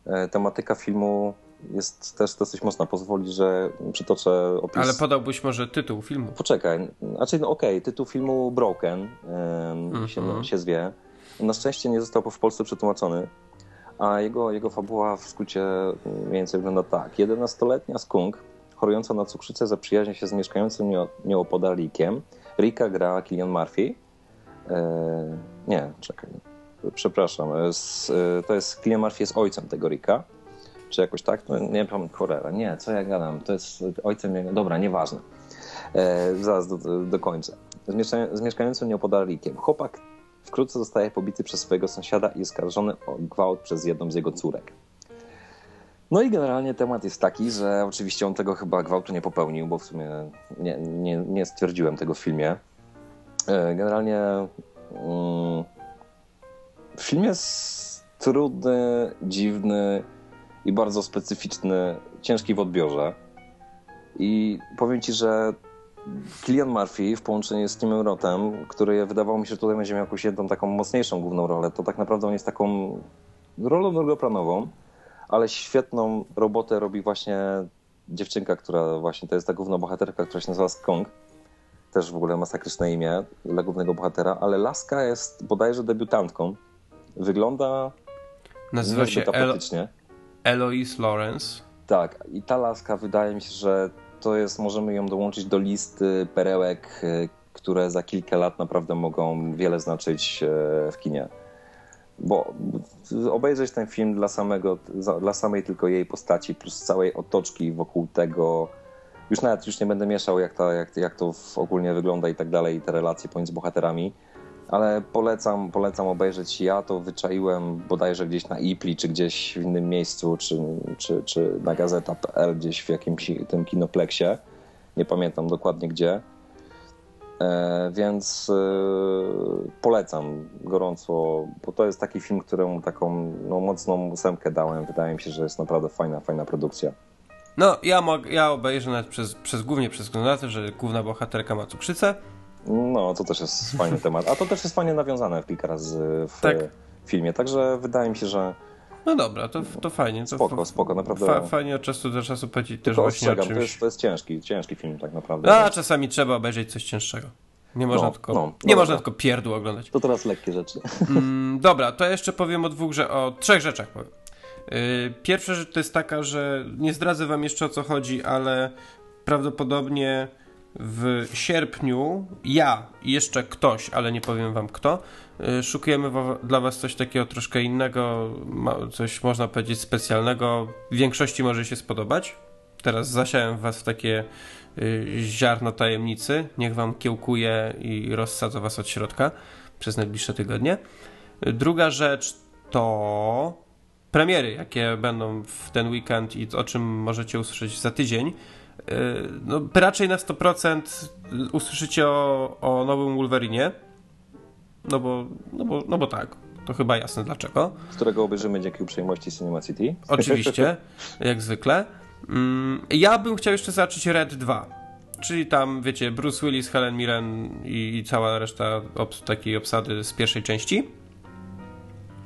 e, tematyka filmu jest też dosyć mocna. Pozwoli, że przytoczę opis. Ale podałbyś może tytuł filmu. Poczekaj, znaczy no okej, tytuł filmu Broken em, się, Mhm. się zwie. Na szczęście nie został w Polsce przetłumaczony, a jego, jego fabuła w skrócie mniej więcej wygląda tak. 11-letnia skunk, chorująca na cukrzycę, zaprzyjaźnia się z mieszkającym nieo- nieopodalikiem. Rika gra Killian Murphy. E, nie, czekaj, przepraszam. e, e, to jest, Killian Murphy jest ojcem tego Rika. Czy jakoś tak? No, nie pamiętam, cholera. Nie, co ja gadam? To jest ojcem jego... Dobra, nieważne. E, zaraz do, dokończę. Z, mieszka- z mieszkającym nieopodalikiem. Chłopak wkrótce zostaje pobity przez swojego sąsiada i oskarżony o gwałt przez jedną z jego córek. No i generalnie temat jest taki, że oczywiście on tego chyba gwałtu nie popełnił, bo w sumie nie, nie, nie stwierdziłem tego w filmie. E, Generalnie mm, film jest trudny, dziwny i bardzo specyficzny, ciężki w odbiorze. I powiem ci, że Killian Murphy w połączeniu z Timem Rothem, który wydawało mi się, że tutaj będzie miał jakąś jedną taką mocniejszą główną rolę, to tak naprawdę on jest taką rolą drugoplanową, ale świetną robotę robi właśnie dziewczynka, która właśnie to jest ta główna bohaterka, która się nazywa Skong. Też w ogóle masakryczne imię dla głównego bohatera, ale Laska jest bodajże debiutantką. Wygląda Nazywa się apetycznie. Eloise Lawrence. Tak, i ta laska wydaje mi się, że to jest, możemy ją dołączyć do listy perełek, y, które za kilka lat naprawdę mogą wiele znaczyć e, w kinie. Bo obejrzeć ten film dla, samego, dla samej tylko jej postaci, plus całej otoczki wokół tego, już nawet już nie będę mieszał, jak, ta, jak, jak to ogólnie wygląda i tak dalej, i te relacje pomiędzy bohaterami, ale polecam, polecam obejrzeć. Ja to wyczaiłem bodajże gdzieś na Ipli, czy gdzieś w innym miejscu, czy, czy, czy na gazeta.pl, gdzieś w jakimś tym kinopleksie. Nie pamiętam dokładnie gdzie. E, więc e, polecam gorąco, bo to jest taki film, któremu taką no, mocną ósemkę dałem. Wydaje mi się, że jest naprawdę fajna, fajna produkcja. No, ja, mog, ja obejrzę nawet przez, przez, głównie przez to, że główna bohaterka ma cukrzycę. No, to też jest fajny temat. A to też jest fajnie nawiązane kilka razy w Tak. filmie. Także wydaje mi się, że No dobra, to, to fajnie. To Spoko, spoko, naprawdę. Fa, fajnie od czasu do czasu powiedzieć też właśnie o ostrzegam, to czymś. jest, to jest ciężki, ciężki film tak naprawdę. A więc- czasami trzeba obejrzeć coś cięższego. Nie można No, tylko, no, nie można tylko pierdół oglądać. To teraz lekkie rzeczy. Mm, dobra, to jeszcze powiem o dwóch, że o trzech rzeczach powiem. Yy, Pierwsza rzecz to jest taka, że nie zdradzę wam jeszcze o co chodzi, ale prawdopodobnie w sierpniu ja i jeszcze ktoś, ale nie powiem wam kto, szukujemy wa- dla was coś takiego troszkę innego, coś można powiedzieć specjalnego. Większości może się spodobać. Teraz zasiałem was w takie yy, ziarno tajemnicy. Niech wam kiełkuje i rozsadza was od środka przez najbliższe tygodnie. Druga rzecz to premiery, jakie będą w ten weekend i o czym możecie usłyszeć za tydzień. No, raczej na 100% usłyszycie o, o nowym Wolverinie. No bo, no, bo, no bo tak, to chyba jasne dlaczego. którego obejrzymy dzięki uprzejmości Cinema City. Oczywiście, jak zwykle. Mm, Ja bym chciał jeszcze zobaczyć Red 2. Czyli tam, wiecie, Bruce Willis, Helen Mirren i, i cała reszta obs- takiej obsady z pierwszej części.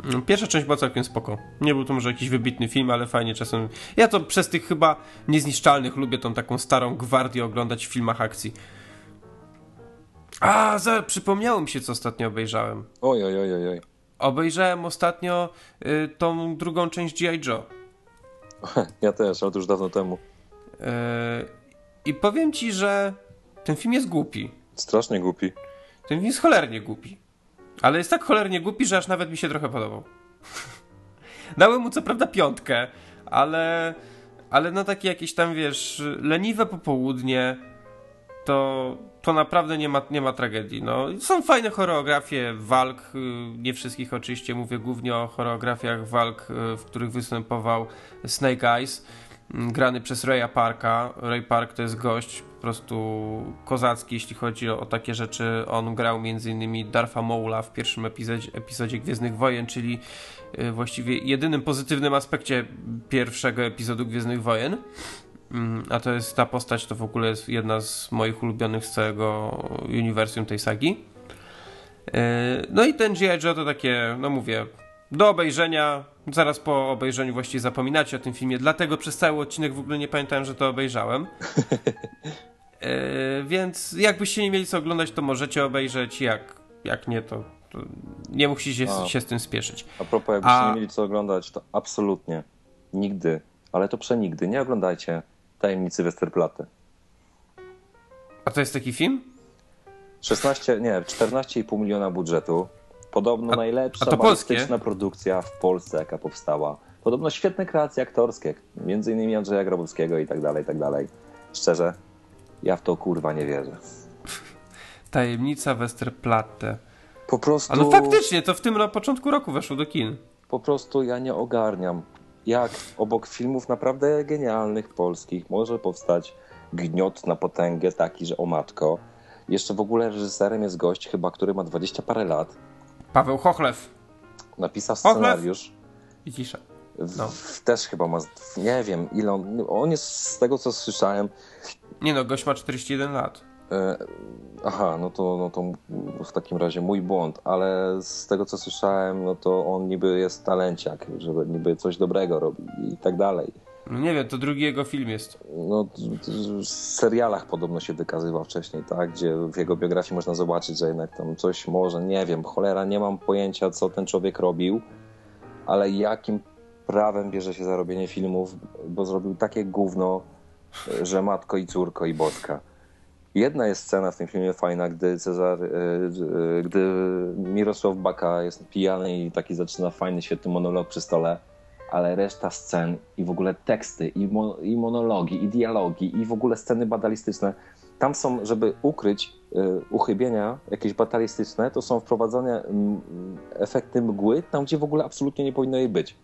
Mm, Pierwsza część była całkiem spoko. Nie był to może jakiś wybitny film, ale fajnie czasem. Ja to przez tych chyba niezniszczalnych lubię tą taką starą gwardię oglądać w filmach akcji. A, za, przypomniało mi się, co ostatnio obejrzałem. Oj, oj, oj, oj. Obejrzałem ostatnio y, tą drugą część G.I. Joe. Ja też, ale to już dawno temu. Yy, I powiem ci, że ten film jest głupi. Strasznie głupi. Ten film jest cholernie głupi. Ale jest tak cholernie głupi, że aż nawet mi się trochę podobał. Dałem mu co prawda piątkę, ale, ale na takie jakieś tam, wiesz, leniwe popołudnie, to, to naprawdę nie ma, nie ma tragedii. No, są fajne choreografie walk, y, nie wszystkich oczywiście, mówię głównie o choreografiach walk, y, w których występował Snake Eyes, mm, grany przez Raya Parka. Ray Park to jest gość po prostu kozacki, jeśli chodzi o, o takie rzeczy. On grał m.in. Darfa Maula w pierwszym epizodzie, epizodzie Gwiezdnych Wojen, czyli y, właściwie jedynym pozytywnym aspekcie pierwszego epizodu Gwiezdnych Wojen. Mm, a to jest ta postać, to w ogóle jest jedna z moich ulubionych z całego uniwersum tej sagi. E, no i ten G.I. Joe to takie, no mówię, do obejrzenia. Zaraz po obejrzeniu właściwie zapominacie o tym filmie, dlatego przez cały odcinek w ogóle nie pamiętałem, że to obejrzałem. E, więc jakbyście nie mieli co oglądać, to możecie obejrzeć. Jak, jak nie, to, to nie musicie się, się z tym spieszyć. A propos, jakbyście A... nie mieli co oglądać, to absolutnie nigdy, ale to przenigdy nie oglądajcie Tajemnicy Westerplatte. A to jest taki film? 16, nie, 14,5 miliona budżetu. Podobno a, najlepsza a balistyczna produkcja w Polsce, jaka powstała. Podobno świetne kreacje aktorskie, między innymi Andrzeja Grabowskiego i tak dalej, i tak dalej. Szczerze, ja w to kurwa nie wierzę. Tajemnica Westerplatte. Po prostu... Ale faktycznie, to w tym na początku roku weszło do kin. Po prostu ja nie ogarniam jak obok filmów naprawdę genialnych polskich może powstać gniot na potęgę taki, że o matko. Jeszcze w ogóle reżyserem jest gość chyba, który ma 20 parę lat. Paweł Chochlew. Napisał scenariusz. I cisza. No. W, też chyba ma, nie wiem ile on, on jest z tego co słyszałem. Nie no, gość ma 41 lat. E, aha, no to, no to w takim razie mój błąd, ale z tego co słyszałem, no to on niby jest talenciak, żeby niby coś dobrego robi i tak dalej. No nie wiem, to drugi jego film jest. No, w serialach podobno się wykazywał wcześniej, tak? Gdzie w jego biografii można zobaczyć, że jednak tam coś może, nie wiem, cholera, nie mam pojęcia, co ten człowiek robił, ale jakim prawem bierze się za robienie filmów, bo zrobił takie gówno, że matko i córko i boska. Jedna jest scena w tym filmie fajna, gdy Cezar, e, e, gdy Mirosław Baka jest pijany i taki zaczyna fajny, świetny monolog przy stole, ale reszta scen i w ogóle teksty, i, mo, i monologi, i dialogi, i w ogóle sceny batalistyczne, tam są, żeby ukryć e, uchybienia jakieś batalistyczne, to są wprowadzone efekty mgły tam, gdzie w ogóle absolutnie nie powinno jej być.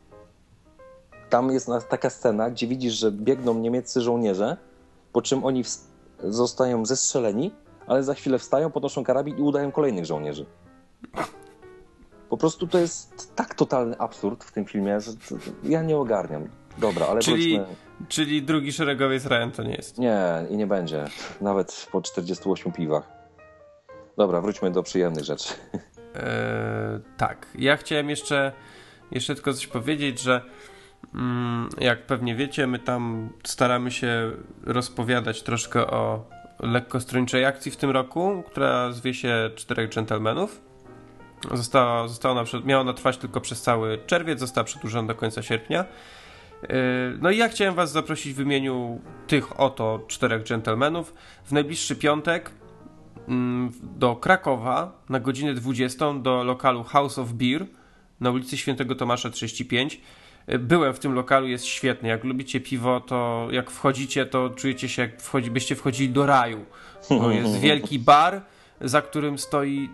Tam jest taka scena, gdzie widzisz, że biegną niemieccy żołnierze, po czym oni zostają zestrzeleni, ale za chwilę wstają, podnoszą karabin i udają kolejnych żołnierzy. Po prostu to jest tak totalny absurd w tym filmie, że ja nie ogarniam. Dobra, ale czyli, wróćmy... czyli drugi szeregowiec Ryan to nie jest. Nie, i nie będzie. Nawet po 48 piwach. Dobra, wróćmy do przyjemnych rzeczy. Eee, tak, ja chciałem jeszcze, jeszcze tylko coś powiedzieć, że jak pewnie wiecie, my tam staramy się rozpowiadać troszkę o lekko strończej akcji w tym roku, która zwie się Czterech Gentlemanów. Została, została ona, miała ona trwać tylko przez cały czerwiec, została przedłużona do końca sierpnia. Yy, no i ja chciałem Was zaprosić w imieniu tych oto czterech gentlemanów w najbliższy piątek mm, do Krakowa na godzinę 20 do lokalu House of Beer na ulicy Świętego Tomasza 35. Byłem w tym lokalu, jest świetny. Jak lubicie piwo, to jak wchodzicie, to czujecie się jak wchodzi, byście wchodzili do raju. Bo jest wielki bar, za którym stoi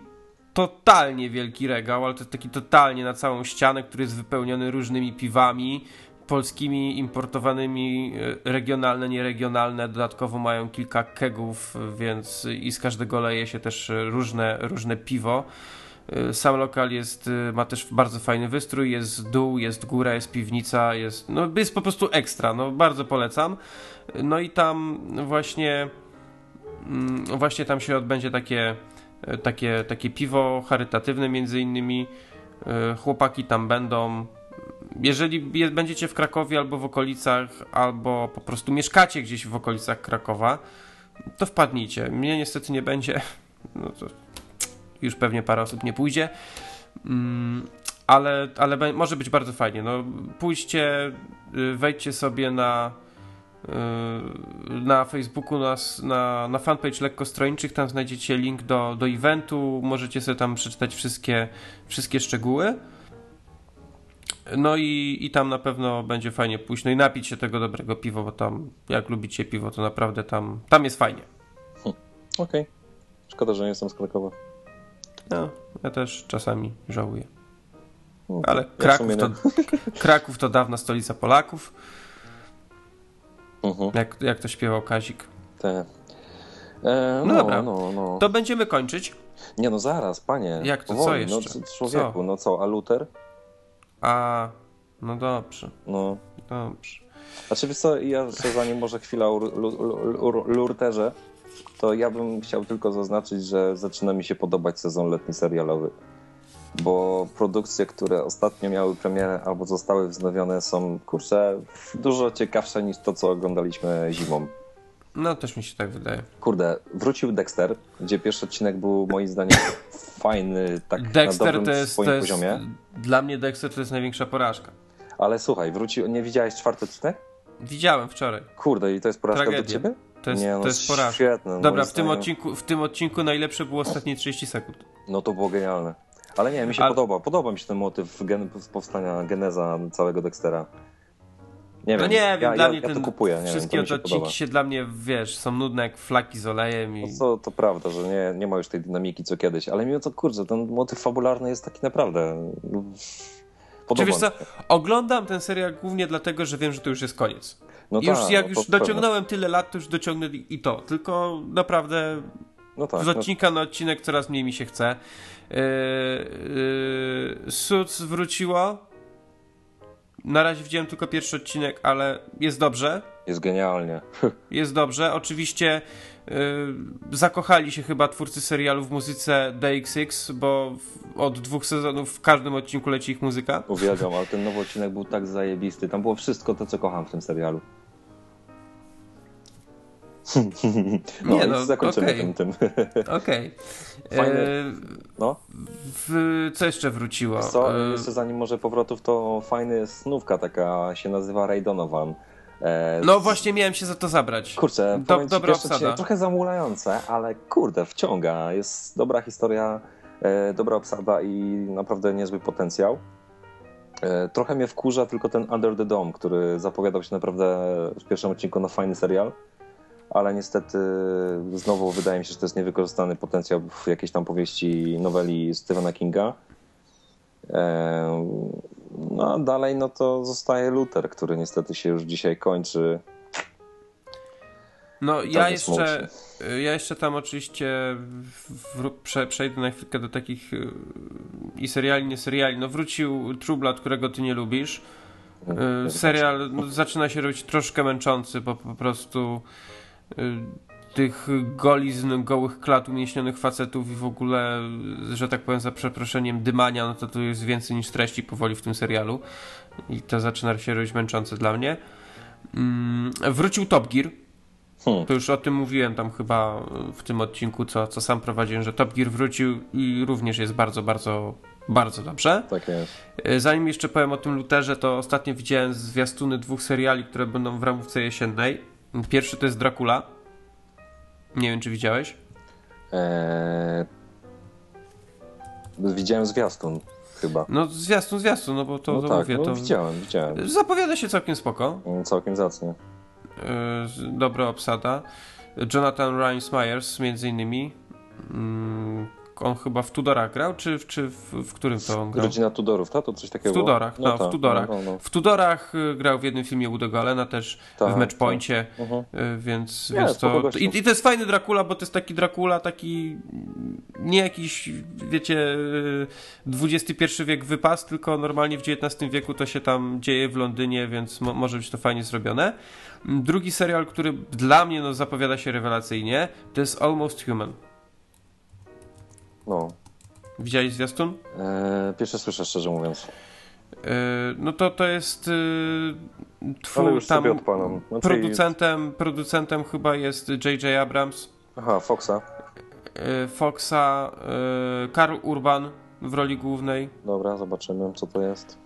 totalnie wielki regał, ale to jest taki totalnie na całą ścianę, który jest wypełniony różnymi piwami, polskimi, importowanymi, e, regionalne, nieregionalne. Dodatkowo mają kilka kegów, więc i z każdego leje się też różne, różne piwo. Y, sam lokal jest, y, ma też bardzo fajny wystrój, jest dół, jest góra, jest piwnica, jest, no, jest po prostu ekstra, no bardzo polecam. No i tam właśnie, mm, właśnie tam się odbędzie takie, y, takie, takie piwo charytatywne między innymi. Chłopaki tam będą. Jeżeli będziecie w Krakowie albo w okolicach, albo po prostu mieszkacie gdzieś w okolicach Krakowa, to wpadnijcie. Mnie niestety nie będzie. No to już pewnie parę osób nie pójdzie. Mm, ale, ale może być bardzo fajnie. No, pójdźcie, y, wejdźcie sobie na na Facebooku, na, na, na fanpage Lekko Strojniczych, tam znajdziecie link do, do eventu, możecie sobie tam przeczytać wszystkie, wszystkie szczegóły. No i, i tam na pewno będzie fajnie pójść, no i napić się tego dobrego piwa, bo tam, jak lubicie piwo, to naprawdę tam, tam jest fajnie. Okej. Okay. Szkoda, że nie jestem z Krakowa. No, ja też czasami żałuję. No, Ale Kraków, to, Kraków to dawna stolica Polaków, nie. Mhm, jak, jak to śpiewał Kazik. te. E, No no, dobra. no, no. To będziemy kończyć. Nie no, zaraz, panie. Jak to, co powoli, jeszcze? No, człowieku, Co? no co, a Luther? A, no dobrze, No. dobrze. Znaczy, wiesz co, ja zanim może chwila o Lu- Lu- Lu- Lurterze, to ja bym chciał tylko zaznaczyć, że zaczyna mi się podobać sezon letni serialowy. Bo produkcje, które ostatnio miały premierę albo zostały wznowione są, kurczę, dużo ciekawsze niż to, co oglądaliśmy zimą. No też mi się tak wydaje. Kurde, wrócił Dexter, gdzie pierwszy odcinek był moim zdaniem fajny, tak na Dexter dobrym to jest, swoim to jest poziomie. dla mnie Dexter to jest największa porażka. Ale słuchaj, wrócił, nie widziałeś czwarty odcinek? Widziałem wczoraj. Kurde, i to jest porażka Tragedia. do ciebie? To jest, nie, no to jest porażka. świetne. Dobra, w tym, zdaniem. odcinku, w tym odcinku najlepsze było ostatnie 30 sekund. No to było genialne. Ale nie, mi się Ale- podoba. Podoba mi się ten motyw gen, powstania, geneza całego Dextera. Nie No wiem, nie ja, wiem, dla ja, mnie ja ten, kupuję. Nie wszystkie wiem, to odcinki podoba. się dla mnie, wiesz, są nudne jak flaki z olejem i... No to, to prawda, że nie, nie ma już tej dynamiki co kiedyś, ale mimo to kurczę, ten motyw fabularny jest taki naprawdę. Czy Podoba wiesz co, mi się. oglądam ten serial głównie dlatego, że wiem, że to już jest koniec. No już tak, jak no już pewne. dociągnąłem tyle lat, to już dociągnę i to. Tylko naprawdę No tak, z no, odcinka na odcinek coraz mniej mi się chce. Yy, yy, Suits wróciło. Na razie widziałem tylko pierwszy odcinek, ale jest dobrze. jest genialnie. Jest dobrze. Oczywiście zakochali się chyba twórcy serialu w muzyce DXX, bo od dwóch sezonów w każdym odcinku leci ich muzyka. Uwielbiam, ale ten nowy odcinek był tak zajebisty. Tam było wszystko to, co kocham w tym serialu. No, Nie no, zakończymy okej. tym, tym. Okej. Yy, No. w, co jeszcze wróciło? Co, Yy, jeszcze zanim może powrotów, to fajny snówka taka się nazywa Ray Donovan. E, no właśnie miałem się za to zabrać. Kurczę, Do- ci, dobra obsada. trochę zamulające, ale kurde, wciąga. Jest dobra historia, e, dobra obsada i naprawdę niezły potencjał. E, trochę mnie wkurza tylko ten Under the Dome, który zapowiadał się naprawdę w pierwszym odcinku na fajny serial, ale niestety znowu wydaje mi się, że to jest niewykorzystany potencjał w jakiejś tam powieści, noweli Stephena Kinga. No a dalej no to zostaje Luther, który niestety się już dzisiaj kończy. No ja Tak, jeszcze, ja jeszcze tam oczywiście w, prze, przejdę na chwilkę do takich y, i seriali, nie seriali. No wrócił True Blood, którego ty nie lubisz. Y, serial no, zaczyna się robić troszkę męczący, bo po prostu y, tych golizn, gołych klat umięśnionych facetów i w ogóle, że tak powiem za przeproszeniem, dymania, no to tu jest więcej niż treści powoli w tym serialu i to zaczyna się robić męczące dla mnie. Mm, wrócił Top Gear. Hmm. To już o tym mówiłem tam chyba w tym odcinku, co, co sam prowadziłem, że Top Gear wrócił i również jest bardzo, bardzo, bardzo dobrze. Tak jest. E, Zanim jeszcze powiem o tym Luterze, to ostatnio widziałem zwiastuny dwóch seriali, które będą w ramówce jesiennej. Pierwszy to jest Dracula. Nie wiem, czy widziałeś. Eee... Widziałem zwiastun chyba. No zwiastun, zwiastun, no bo to, no to tak, mówię, no to widziałem, widziałem. zapowiada się całkiem spoko. Mm, Całkiem zacnie. E, z- Dobra obsada. Jonathan Rhys Myers między innymi. Mm, On chyba w Tudorach grał, czy, w- czy w, w którym to on grał? Rodzina Tudorów, tak? To coś W takiego było? Tudorach, no, tak, w Tudorach. No, no, no. W Tudorach y, grał w jednym filmie Woody'ego Allena też Tak, w Matchpoincie, Mhm. y, więc, Nie, więc to... I, I to jest fajny Dracula, bo to jest taki Dracula, taki nie jakiś, wiecie, y, XXI wiek wypas, tylko normalnie w XIX wieku to się tam dzieje w Londynie, więc mo może być to fajnie zrobione. Drugi serial, który dla mnie no, zapowiada się rewelacyjnie, to jest Almost Human. No. Widziałeś zwiastun? Eee, pierwsze słyszę, szczerze mówiąc. Yy, No to to jest yy, Ale twór, tam. Znaczy- producentem, producentem chyba jest J.J. Abrams, Aha, Foxa. yy, Foxa, yy, Karl Urban w roli głównej. Dobra, zobaczymy, co to jest.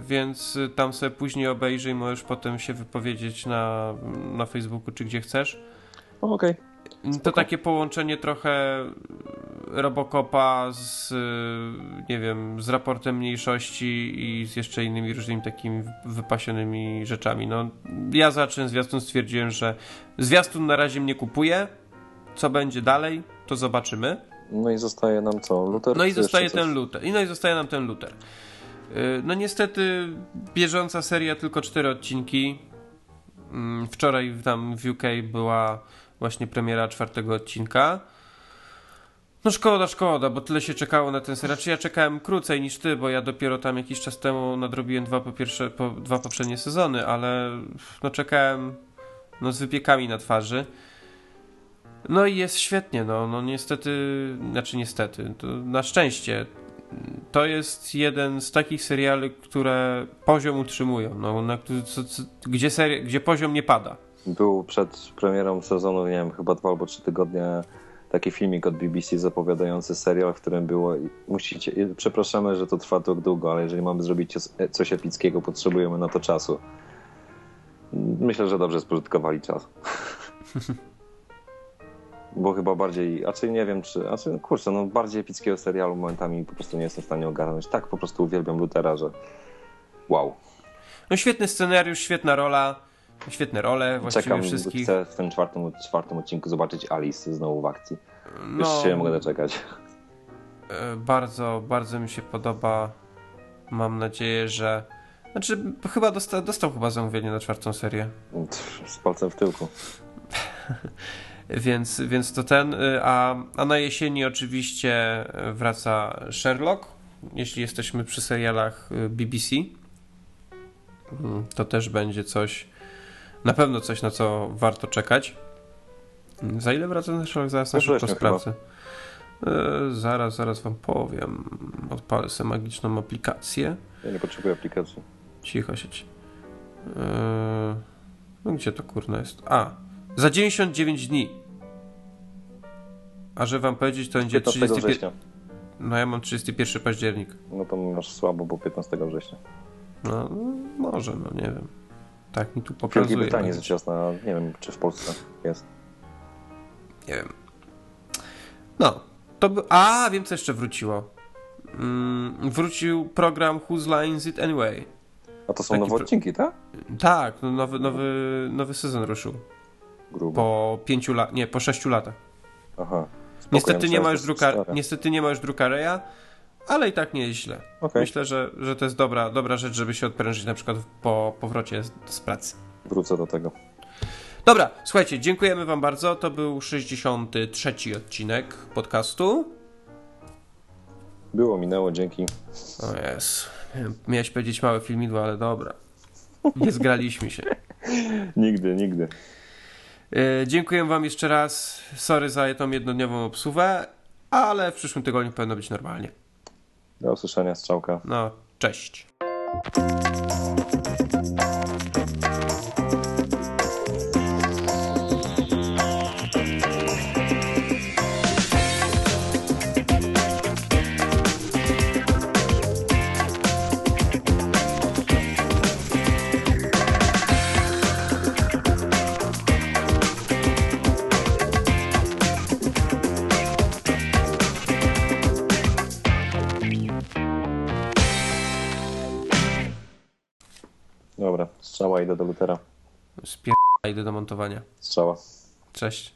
więc tam sobie później obejrzyj, możesz potem się wypowiedzieć na, na Facebooku czy gdzie chcesz. Okej. To Spoko. takie połączenie trochę Robocopa z, nie wiem, z raportem mniejszości i z jeszcze innymi różnymi takimi wypasionymi rzeczami. No, ja zacząłem zwiastun, stwierdziłem, że zwiastun na razie mnie kupuje. Co będzie dalej, to zobaczymy. No i zostaje nam co? Luther? No i zostaje ten Luther. I no i zostaje nam ten Luther. Y, No niestety bieżąca seria tylko cztery odcinki. Mm, Wczoraj tam w UK była właśnie premiera czwartego odcinka. No szkoda, szkoda, bo tyle się czekało na ten serial. Czy ja czekałem krócej niż ty, bo ja dopiero tam jakiś czas temu nadrobiłem dwa, po pierwsze, po, dwa poprzednie sezony, ale no czekałem no z wypiekami na twarzy. No i jest świetnie, no, no niestety, znaczy niestety, na szczęście to jest jeden z takich seriali, które poziom utrzymują, no, na, co, co, gdzie, seri- gdzie poziom nie pada. Był przed premierą sezonu, nie wiem, chyba dwa albo trzy tygodnie taki filmik od BBC zapowiadający serial, w którym było musicie, przepraszamy, że to trwa tak długo, ale jeżeli mamy zrobić coś- coś epickiego, potrzebujemy na to czasu. Myślę, że dobrze spożytkowali czas. Bo chyba bardziej, a czy nie wiem, czy, a czy, kurczę, no bardziej epickiego serialu momentami po prostu nie jestem w stanie ogarnąć. Tak po prostu uwielbiam Luthera, że wow. No świetny scenariusz, świetna rola, świetne role właściwie Czekam, wszystkich. chcę w tym czwartym, czwartym odcinku zobaczyć Alice znowu w akcji. Już No, się nie mogę doczekać. e, bardzo, bardzo mi się podoba. Mam nadzieję, że... Znaczy, chyba dostał, dostał chyba zamówienie na czwartą serię. Z palcem w tyłku. Więc, więc to ten. y, A, a na jesieni oczywiście wraca Sherlock. Jeśli jesteśmy przy serialach y, BBC, Mm, to też będzie coś, na pewno coś, na co warto czekać. Za ile wraca ten Sherlock? Zaraz na szybko sprawdzę. Y, Zaraz, zaraz wam powiem. Odpalę sobie magiczną aplikację. Ja nie potrzebuję aplikacji. Cicho sieć. Eee, no gdzie to kurna jest? A, za 99 dni. A że wam powiedzieć, to będzie 15 31. września. No ja mam 31 październik. No to masz słabo, bo 15 września. No, może, no nie wiem. Tak mi tu pokazuje. Wielkiej Brytanii no, jest jasna, nie wiem czy w Polsce jest. Nie wiem. No, to by... A, wiem co jeszcze wróciło. Mm, wrócił program Whose Line Is It Anyway. A to są Taki nowe odcinki, tak? Tak, no nowy, nowy, nowy sezon ruszył. Grubo. Po pięciu latach, nie, po sześciu latach. Aha. Spoko, Niestety ja nie, ma już druka, niestety nie ma już drukareja, ale i tak nie jest źle. Okej, Myślę, że, że to jest dobra, dobra rzecz, żeby się odprężyć na przykład po powrocie z, z pracy. wrócę do tego. Dobra, słuchajcie, dziękujemy wam bardzo. To był 63 odcinek podcastu. Było, minęło, dzięki. O jest. Miałeś powiedzieć małe filmidło, ale dobra. Nie zgraliśmy się. Nigdy, nigdy. E, dziękuję wam jeszcze raz. Sorry za tą jednodniową obsuwę, ale w przyszłym tygodniu powinno być normalnie. Do usłyszenia, strzałka. No, cześć. Strzała, idę do Lutera. Spier... idę do montowania. Strzała. Cześć.